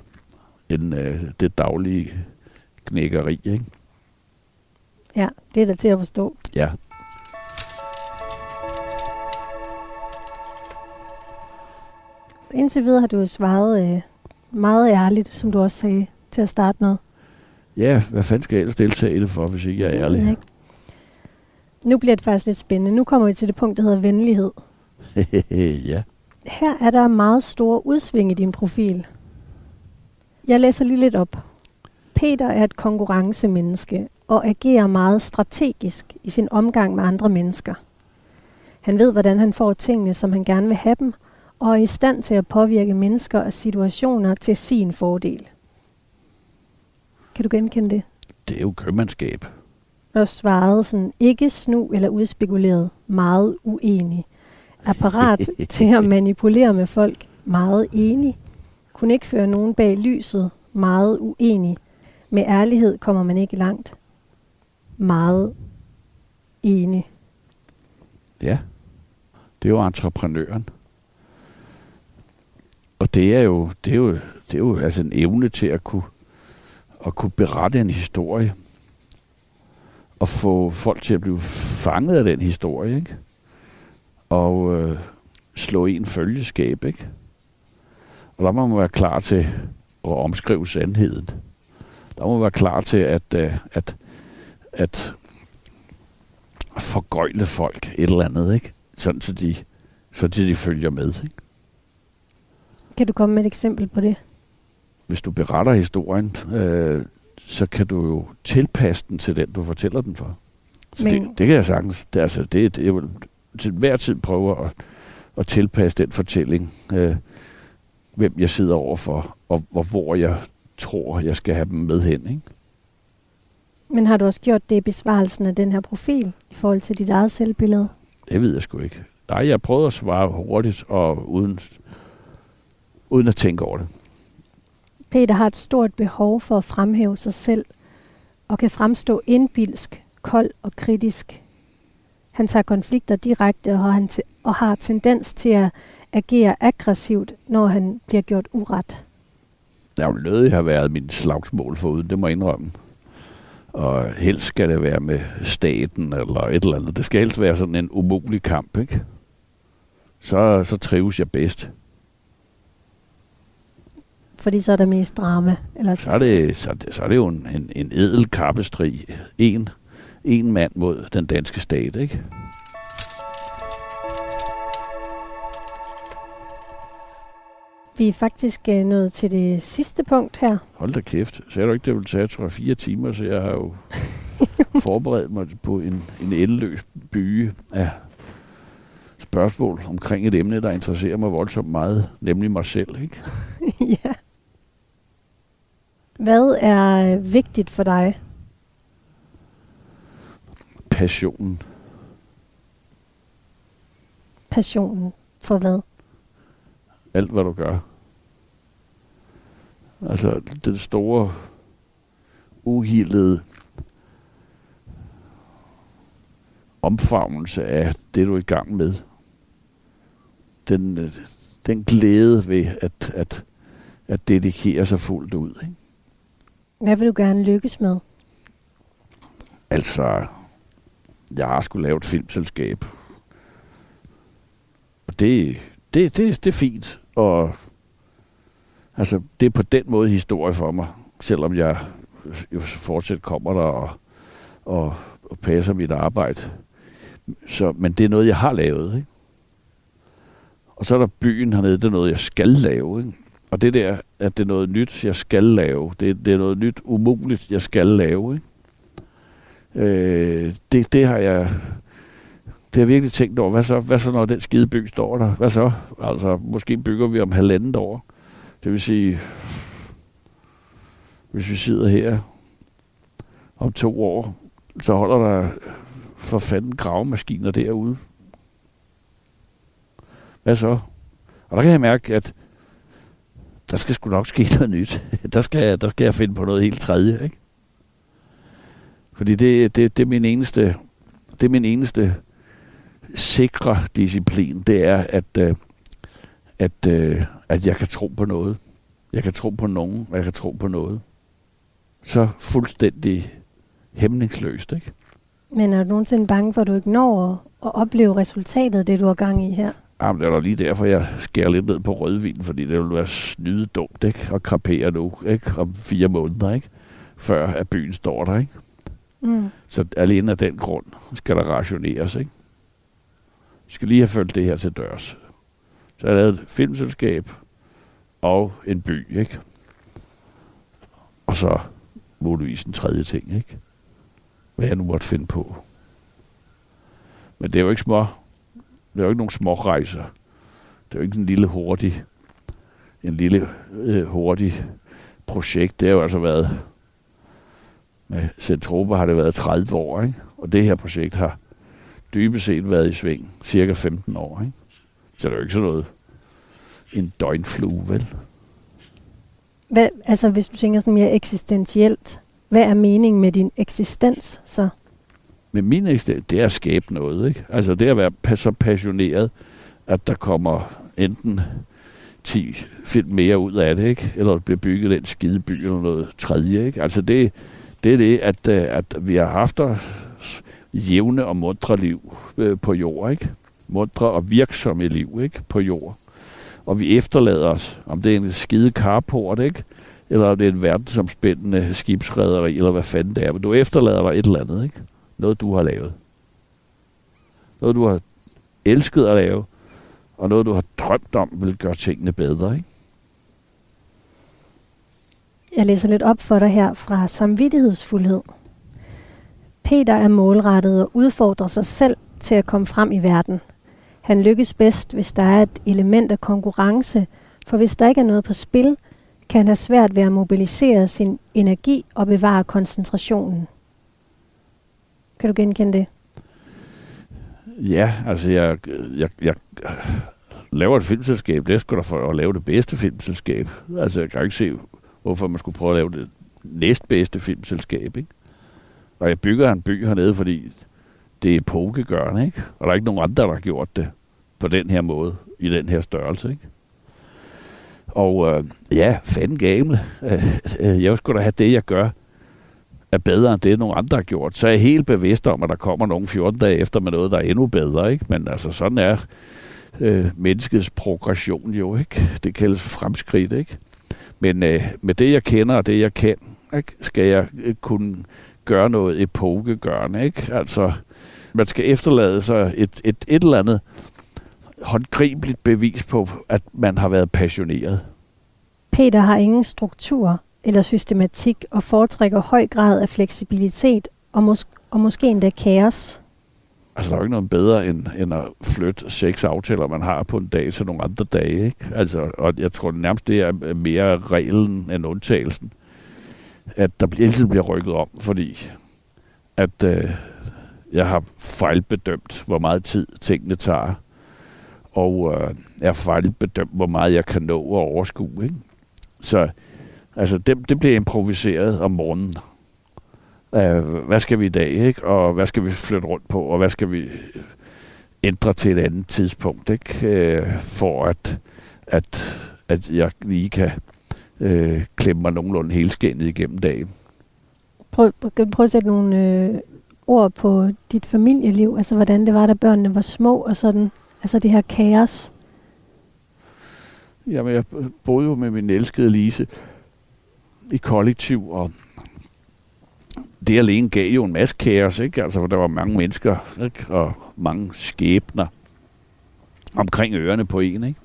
end øh, det daglige knækkeri, ikke? Ja, det er da til at forstå. Ja. Indtil videre har du svaret øh, meget ærligt, som du også sagde til at starte med. Ja, hvad fanden skal jeg ellers deltage i det for, hvis ikke jeg er Det ærlig? jeg ikke. Nu bliver det faktisk lidt spændende. Nu kommer vi til det punkt, der hedder venlighed. ja. Her er der meget store udsving i din profil. Jeg læser lige lidt op. Peter er et konkurrencemenneske og agerer meget strategisk i sin omgang med andre mennesker. Han ved, hvordan han får tingene, som han gerne vil have dem, og er i stand til at påvirke mennesker og situationer til sin fordel. Kan du genkende det? Det er jo købmandskab. Og svarede sådan, ikke snu eller udspekuleret, meget uenig. Er parat til at manipulere med folk, meget enig. Kunne ikke føre nogen bag lyset, meget uenig. Med ærlighed kommer man ikke langt. Meget enig. Ja. Det er jo entreprenøren. Og det er jo, det er jo, det er jo altså en evne til at kunne, at kunne berette en historie. Og få folk til at blive fanget af den historie, ikke? Og øh, slå en følgeskab, ikke? Og der må man være klar til at omskrive sandheden. Der må man være klar til at, øh, at, at forgøjle folk et eller andet, ikke? Sådan, så de, så de, de følger med. Ikke? Kan du komme med et eksempel på det? Hvis du beretter historien, øh, så kan du jo tilpasse den til den, du fortæller den for. Så Men- det, det kan jeg sagtens. Det, er altså, det, det, jeg vil til hver tid prøve at, at tilpasse den fortælling, øh, hvem jeg sidder overfor, og, og hvor jeg tror, jeg skal have dem med hen. Ikke? Men har du også gjort det i besvarelsen af den her profil, i forhold til dit eget selvbillede? Det ved jeg sgu ikke. Nej, jeg prøvede at svare hurtigt og uden, uden at tænke over det. Peter har et stort behov for at fremhæve sig selv, og kan fremstå indbilsk, kold og kritisk. Han tager konflikter direkte og han og har tendens til at agere aggressivt, når han bliver gjort uret. Der er jo nødig har været min slagsmål foruden, det må jeg indrømme. Og helst skal det være med staten eller et eller andet. Det skal helst være sådan en umulig kamp, ikke? Så, så trives jeg bedst. Fordi så er der mest drama. Eller Så er det, så, er det- så er det jo en, en, en edel kappestrig. En, en mand mod den danske stat, ikke? Vi er faktisk øh, nået til det sidste punkt her. Hold da kæft. Sagde du ikke, det ville tage, tror jeg, fire timer, så jeg har jo forberedt mig på en, en endeløs byge af spørgsmål omkring et emne, der interesserer mig voldsomt meget, nemlig mig selv. Ikke? ja. Hvad er øh, vigtigt for dig? Passionen. Passionen for hvad? Alt, hvad du gør. Altså, den store, uhildede omfavnelse af det, du er i gang med. Den, øh, den glæde ved at, at, at dedikere sig fuldt ud. Ikke? Hvad vil du gerne lykkes med? Altså, jeg har skulle lave et filmselskab. Og det, det, det, det er fint. Og altså, det er på den måde historie for mig. Selvom jeg jo fortsat kommer der og, og, og passer mit arbejde. Så, men det er noget, jeg har lavet. Ikke? Og så er der byen hernede, det er noget, jeg skal lave. Ikke? Og det der, at det er noget nyt, jeg skal lave. Det, det er noget nyt, umuligt, jeg skal lave. Ikke? Øh, det, det har jeg det har virkelig tænkt over. Hvad så, hvad så, når den skide by står der? Hvad så? Altså, måske bygger vi om halvandet år. Det vil sige, hvis vi sidder her om to år, så holder der for fanden gravemaskiner derude. Hvad så? Og der kan jeg mærke, at der skal sgu nok ske noget nyt. Der skal, jeg- der skal jeg finde på noget helt tredje, ikke? Fordi det, det, det er min eneste, det er min eneste sikre disciplin, det er, at, øh, at, øh, at jeg kan tro på noget. Jeg kan tro på nogen, og jeg kan tro på noget. så fuldstændig hæmningsløst, ikke? Men er du nogensinde bange for, at du ikke når at, at opleve resultatet af det, du har gang i her? Jamen, det er da lige derfor, jeg skærer lidt ned på rødvin, fordi det vil være snyde dumt, ikke? Og krapere nu, ikke? Om fire måneder, ikke? Før at byen står der, ikke? Mm. Så alene af den grund skal der rationeres, ikke? Vi skal lige have følt det her til dørs. Så jeg lavede et filmselskab og en by, ikke? Og så muligvis en tredje ting, ikke? Hvad jeg nu måtte finde på. Men det er jo ikke små, det er jo ikke nogen små rejser. Det er jo ikke en lille hurtig, en lille øh, hurtig projekt. Det har jo altså været, med Centropa har det været 30 år, ikke? Og det her projekt har dybest set været i sving cirka 15 år, ikke? Så det er jo ikke sådan noget, en døgnflue, vel? Hvad, altså, hvis du tænker sådan mere eksistentielt, hvad er meningen med din eksistens så? Men min eksistens, det er at skabe noget, ikke? Altså det er at være så passioneret, at der kommer enten 10 film mere ud af det, ikke? Eller der bliver bygget den skide by eller noget tredje, ikke? Altså det, det er det, at, øh, at vi har haft os jævne og mundre liv øh, på jord, ikke? Mundre og virksomme liv, ikke? På jord. Og vi efterlader os, om det er en skide carport, ikke? Eller om det er en verdensomspændende skibsrederi, eller hvad fanden det er. Men du efterlader dig et eller andet, ikke? Noget, du har lavet. Noget, du har elsket at lave, og noget, du har drømt om, vil gøre tingene bedre, ikke? Jeg læser lidt op for dig her fra Samvittighedsfuldhed. Peter er målrettet og udfordrer sig selv til at komme frem i verden. Han lykkes bedst, hvis der er et element af konkurrence, for hvis der ikke er noget på spil, kan han have svært ved at mobilisere sin energi og bevare koncentrationen. Kan du genkende det? Ja, altså jeg, jeg, jeg laver et filmselskab, det er da for at lave det bedste filmselskab. Altså jeg kan ikke se, hvorfor man skulle prøve at lave det næstbedste filmselskab, ikke? Og jeg bygger en by hernede, fordi det er pokegørende, ikke? Og der er ikke nogen andre, der har gjort det på den her måde, i den her størrelse, ikke? Og øh, ja, fanden gamle. Øh, øh, jeg skulle da have det, jeg gør, er bedre end det, nogen andre har gjort. Så er jeg helt bevidst om, at der kommer nogen 14 dage efter med noget, der er endnu bedre, ikke? Men altså, sådan er øh, menneskets progression jo, ikke? Det kaldes fremskridt, ikke? Men øh, med det, jeg kender og det, jeg kan, ikke? skal jeg øh, kunne gøre noget epokegørende, ikke? Altså, man skal efterlade sig et, et, et eller andet håndgribeligt bevis på, at man har været passioneret. Peter har ingen struktur eller systematik og foretrækker høj grad af fleksibilitet og, mås- og måske endda kaos. Altså, der er jo ikke noget bedre, end, end at flytte seks aftaler, man har på en dag til nogle andre dage, ikke? Altså, og jeg tror nærmest, det er mere reglen end undtagelsen. At der hele tiden bliver rykket om, fordi at øh, jeg har fejlbedømt, hvor meget tid tingene tager. Og øh, jeg har fejlbedømt, hvor meget jeg kan nå og overskue, ikke? Så altså, det, det bliver improviseret om morgenen. Uh, hvad skal vi i dag, ikke? Og hvad skal vi flytte rundt på, og hvad skal vi ændre til et andet tidspunkt, ikke? Uh, for at, at, at jeg lige kan uh, klemme mig nogenlunde helskændet igennem dagen. Prøv, kan du prøve at sætte nogle øh, ord på dit familieliv? Altså, hvordan det var, da børnene var små, og sådan, altså det her kaos. Jamen, jeg boede jo med min elskede Lise i kollektiv, og det alene gav jo en masse kaos, ikke? Altså, for der var mange mennesker, ikke? Og mange skæbner omkring ørerne på en, ikke?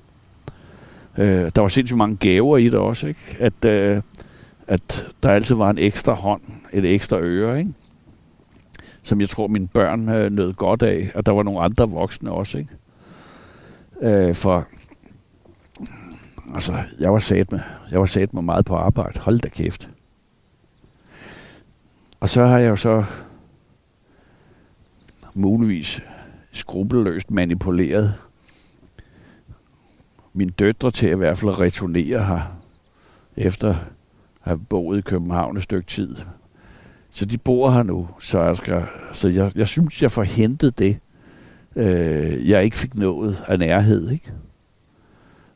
Øh, der var sindssygt mange gaver i det også, ikke? At, øh, at der altid var en ekstra hånd, et ekstra øre, ikke? Som jeg tror, mine børn øh, nød godt af, og der var nogle andre voksne også, ikke? Øh, for altså, jeg var sat med, jeg var sat med meget på arbejde. Hold da kæft. Og så har jeg jo så muligvis skrupelløst manipuleret mine døtre til at i hvert fald returnere her, efter at have boet i København et stykke tid. Så de bor her nu, så jeg, skal, så jeg, jeg synes, jeg får hentet det, øh, jeg ikke fik nået af nærhed, ikke?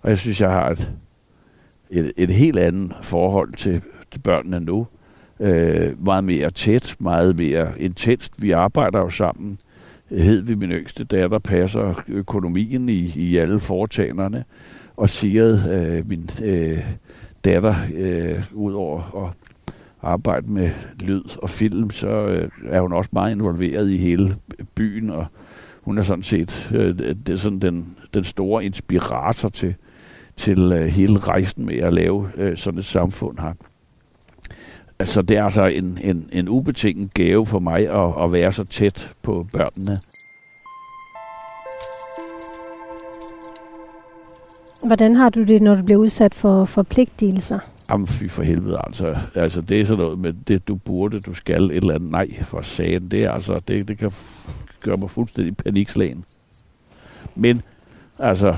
Og jeg synes, jeg har et, et, et helt andet forhold til, til børnene nu, øh, meget mere tæt, meget mere intenst. Vi arbejder jo sammen hed vi min yngste datter, passer økonomien i, i alle foretagerne, og siger øh, min øh, datter, øh, udover at arbejde med lyd og film, så øh, er hun også meget involveret i hele byen, og hun er sådan set øh, det er sådan den, den store inspirator til, til øh, hele rejsen med at lave øh, sådan et samfund her. Altså, det er altså en, en, en ubetinget gave for mig at, at være så tæt på børnene. Hvordan har du det, når du bliver udsat for forpligtelser? Jamen, fy for helvede, altså. altså. det er sådan noget med det, du burde, du skal, et eller andet. Nej, for sagen. Det, er altså, det, det kan gøre mig fuldstændig panikslagen. Men, altså,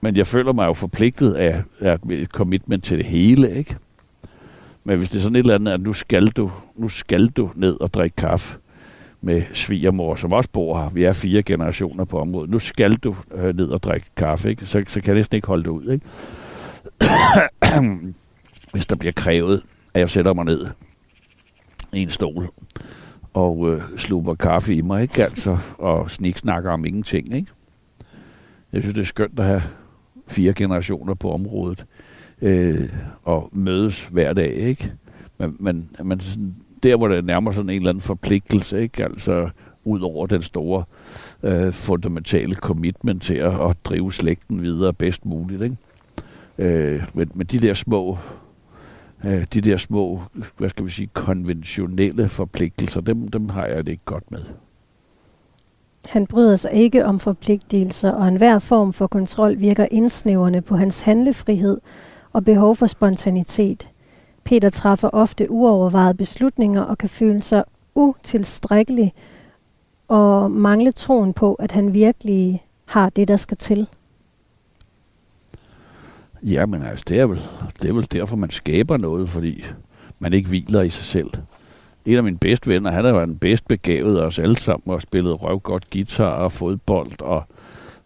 men jeg føler mig jo forpligtet af, af et commitment til det hele, ikke? Men hvis det er sådan et eller andet, at nu skal du, nu skal du ned og drikke kaffe med svigermor, som også bor her. Vi er fire generationer på området. Nu skal du øh, ned og drikke kaffe, ikke? Så, så kan jeg næsten ikke holde det ud. Ikke? hvis der bliver krævet, at jeg sætter mig ned i en stol og øh, slupper kaffe i mig, ikke? Altså, og sniksnakker om ingenting, ikke? Jeg synes, det er skønt at have fire generationer på området øh, og mødes hver dag, ikke? Men, men, men sådan, der, hvor det nærmer sådan en eller anden forpligtelse, ikke? Altså, ud over den store øh, fundamentale commitment til at, at drive slægten videre bedst muligt, ikke? Øh, men, men de der små øh, de der små, hvad skal vi sige, konventionelle forpligtelser, dem, dem har jeg det ikke godt med. Han bryder sig ikke om forpligtelser, og enhver form for kontrol virker indsnævrende på hans handlefrihed og behov for spontanitet. Peter træffer ofte uovervejede beslutninger og kan føle sig utilstrækkelig og mangle troen på, at han virkelig har det, der skal til. Ja, men altså, det er, vel, det er vel derfor, man skaber noget, fordi man ikke hviler i sig selv. En af mine bedste venner, han er den bedst begavet af os alle sammen, og spillet røvgodt guitar og fodbold, og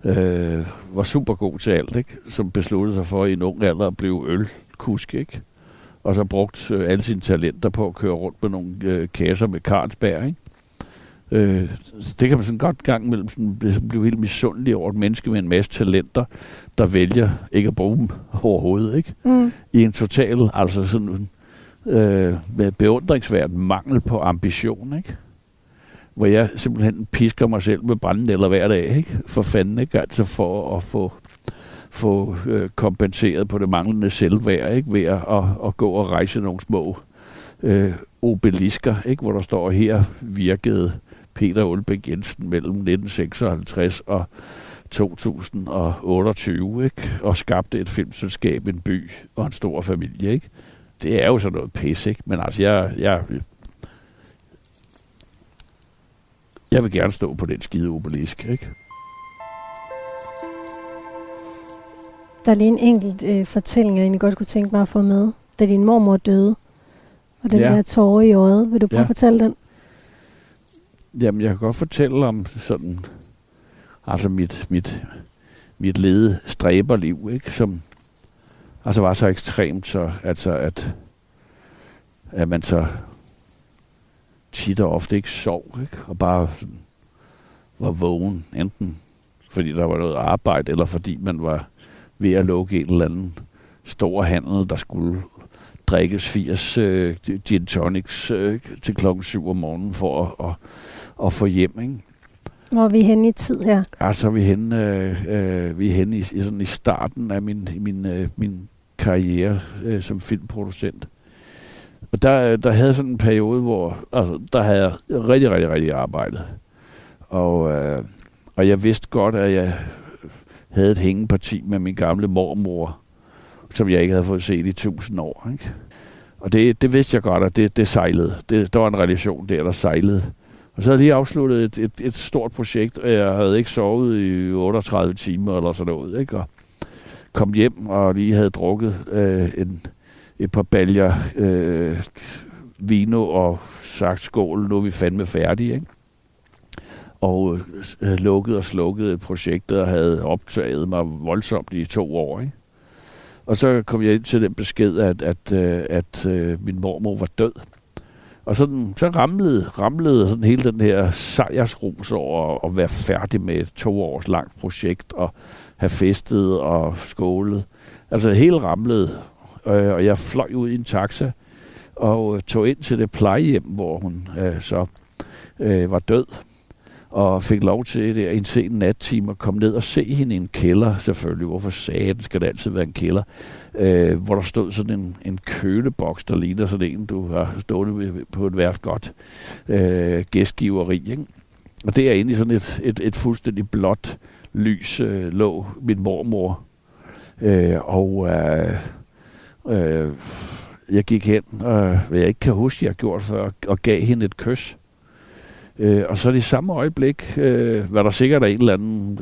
øh, var super god til alt, ikke? som besluttede sig for i en ung alder at blive ølkusk, ikke? og så brugt øh, alle sine talenter på at køre rundt med nogle øh, kasser med Carlsberg. Ikke? Øh, det kan man sådan godt gang mellem sådan, blive, blive helt misundelig over et menneske med en masse talenter, der vælger ikke at bruge dem overhovedet, ikke? Mm. I en total, altså sådan øh, med beundringsværd mangel på ambition, ikke? Hvor jeg simpelthen pisker mig selv med branden eller hver dag, ikke? For fanden, ikke? Altså for at få få øh, kompenseret på det manglende selvværd, ikke? Ved at, at, at gå og rejse nogle små øh, obelisker, ikke? Hvor der står her virkede Peter Ulbæk Jensen mellem 1956 og 2028, ikke? og skabte et filmselskab, en by og en stor familie. Ikke? Det er jo sådan noget pis, ikke? men altså, jeg, jeg, jeg vil gerne stå på den skide obelisk. Ikke? Der er lige en enkelt øh, fortælling, jeg egentlig godt kunne tænke mig at få med. Da din mormor døde, og den ja. der tårer i øjet. Vil du prøve ja. at fortælle den? Jamen, jeg kan godt fortælle om sådan, altså mit, mit, mit lede stræberliv, ikke? Som altså var så ekstremt, så, altså at, at man så tit og ofte ikke sov, ikke? Og bare sådan, var vågen, enten fordi der var noget arbejde, eller fordi man var ved at lukke en eller anden stor handel, der skulle drikkes 80 øh, gin tonics øh, til klokken 7 om morgenen for at, at, at få hjem. Ikke? Hvor er vi henne i tid her? Ja, så er vi henne, øh, øh, vi er henne i, i, sådan i starten af min, min, øh, min karriere øh, som filmproducent. Og der, øh, der havde sådan en periode, hvor altså, der havde jeg rigtig, rigtig, rigtig arbejdet. Og, øh, og jeg vidste godt, at jeg havde et hængeparti med min gamle mormor, som jeg ikke havde fået set i tusind år. Ikke? Og det, det vidste jeg godt, at det, det sejlede. Det, der var en relation der, der sejlede. Og så havde jeg lige afsluttet et, et, et stort projekt, og jeg havde ikke sovet i 38 timer eller sådan noget. Ikke? Og kom hjem og lige havde drukket øh, en, et par baljer øh, vino og sagt skål, nu er vi fandme færdige. Ikke? Og øh, lukket og slukket projektet og havde optaget mig voldsomt i to år. Ikke? Og så kom jeg ind til den besked, at, at, at, øh, at øh, min mormor var død. Og sådan, så ramlede, ramlede sådan hele den her sejrsrus over at være færdig med et to års langt projekt og have festet og skålet. Altså hele ramlede, øh, og jeg fløj ud i en taxa og øh, tog ind til det plejehjem, hvor hun øh, så øh, var død og fik lov til det en sen nattime at komme ned og se hende i en kælder, selvfølgelig. Hvorfor sagde det, skal det altid være en kælder? Øh, hvor der stod sådan en, en køleboks, der ligner sådan en, du har stået på et værft godt øh, gæstgiveri. Ikke? Og det er egentlig sådan et, et, et fuldstændig blåt lys øh, lå min mormor. Øh, og øh, øh, jeg gik hen, og hvad jeg ikke kan huske, jeg har gjort før, og gav hende et kys. Øh, og så det samme øjeblik, øh, var der sikkert en eller anden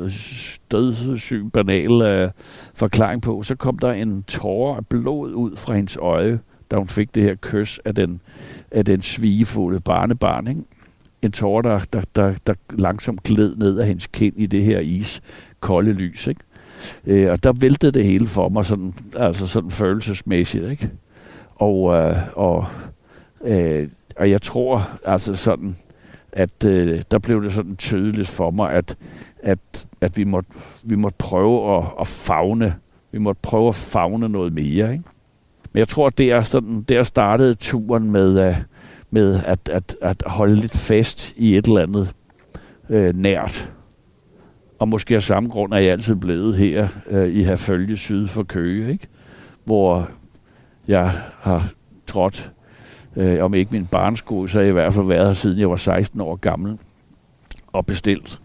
dødssyg, banal øh, forklaring på, så kom der en tårer af blod ud fra hendes øje, da hun fik det her kys af den, af den svigefulde barnebarn. Ikke? En tårer, der, der, der, der langsomt gled ned af hendes kind i det her is kolde lys. Ikke? Øh, og der væltede det hele for mig, sådan, altså sådan følelsesmæssigt. Ikke? Og, øh, og, øh, og jeg tror, altså sådan, at øh, der blev det sådan tydeligt for mig, at, at, at vi, måtte, vi måtte prøve at, at fagne. Vi måtte prøve at fagne noget mere. Ikke? Men jeg tror, at det er sådan, der startede turen med, øh, med at, at, at holde lidt fast i et eller andet øh, nært. Og måske af samme grund er jeg altid blevet her øh, i Herfølge syd for Køge, ikke? hvor jeg har trådt øh, om ikke min barnsko, så har jeg i hvert fald været her siden jeg var 16 år gammel og bestilt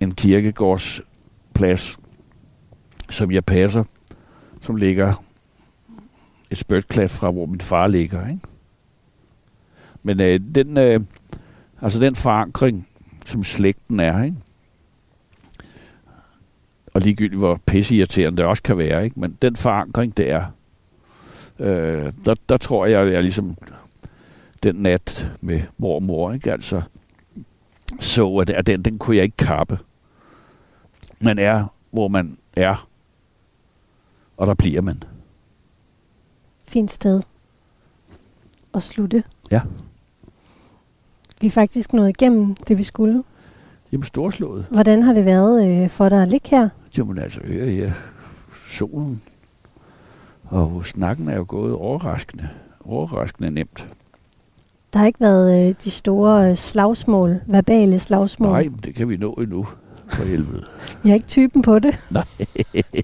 en kirkegårdsplads, som jeg passer, som ligger et spytklat fra, hvor min far ligger. Ikke? Men øh, den, øh, altså den forankring, som slægten er, ikke? Og ligegyldigt hvor pisseirriterende det også kan være, ikke? men den forankring, det er, Øh, der, der tror jeg, at jeg ligesom den nat med mormor, ikke? Altså, så at, at den, den kunne jeg ikke kappe. Man er, hvor man er, og der bliver man. Fint sted at slutte. Ja. Vi er faktisk nået igennem det, vi skulle. Jamen, storslået. Hvordan har det været øh, for dig at ligge her? Jamen altså, ja, ja. Solen og snakken er jo gået overraskende, overraskende nemt. Der har ikke været øh, de store øh, slagsmål, verbale slagsmål. Nej, det kan vi nå endnu, for helvede. Jeg er ikke typen på det. Nej.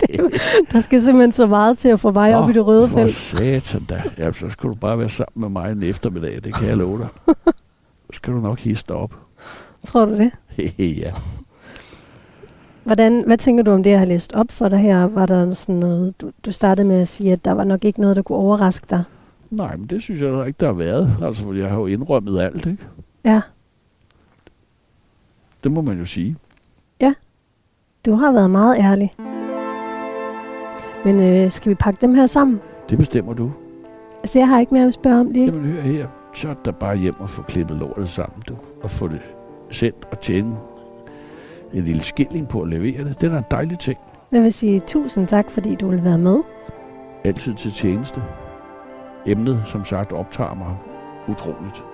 der skal simpelthen så meget til at få vej Nå, op i det røde felt. For satan da. Ja, så skal du bare være sammen med mig en eftermiddag, det kan jeg love dig. Så skal du nok hisse dig op. Tror du det? ja. Hvordan, hvad tænker du om det, jeg har læst op for dig her? Var der sådan noget, du, du startede med at sige, at der var nok ikke noget, der kunne overraske dig? Nej, men det synes jeg ikke, der har været. Altså, jeg har jo indrømmet alt, ikke? Ja. Det må man jo sige. Ja. Du har været meget ærlig. Men øh, skal vi pakke dem her sammen? Det bestemmer du. Altså, jeg har ikke mere at spørge om lige. Jamen, hør her. Så er der bare hjem og få klippet lortet sammen, du. Og få det sendt og tjene en lille skilling på at levere det. Det er en dejlig ting. Jeg vil sige tusind tak, fordi du vil være med. Altid til tjeneste. Emnet, som sagt, optager mig utroligt.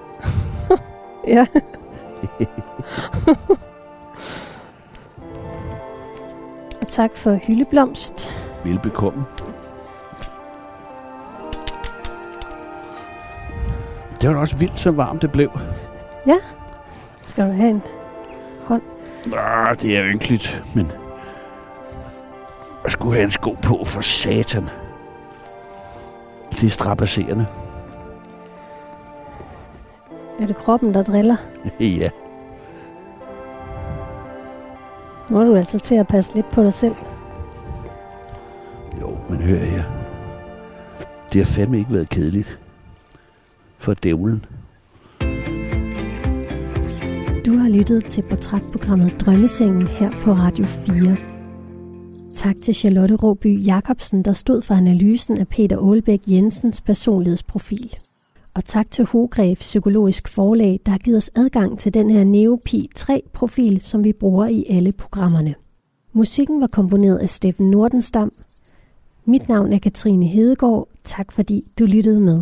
ja. Og tak for hyldeblomst. Velbekomme. Det var da også vildt, så varmt det blev. Ja. Skal du have en hånd? Ah, det er ynkeligt, men... Jeg skulle have en sko på for satan. Det er strapasserende. Er det kroppen, der driller? ja. Nu er du altså til at passe lidt på dig selv. Jo, men hør her. Det har fandme ikke været kedeligt. For dævlen. Lyttet til portrætprogrammet Drømmesengen her på Radio 4. Tak til Charlotte Råby Jacobsen, der stod for analysen af Peter Aalbæk Jensens personlighedsprofil. Og tak til Hogref Psykologisk Forlag, der har givet os adgang til den her Neopi 3-profil, som vi bruger i alle programmerne. Musikken var komponeret af Steffen Nordenstam. Mit navn er Katrine Hedegaard. Tak fordi du lyttede med.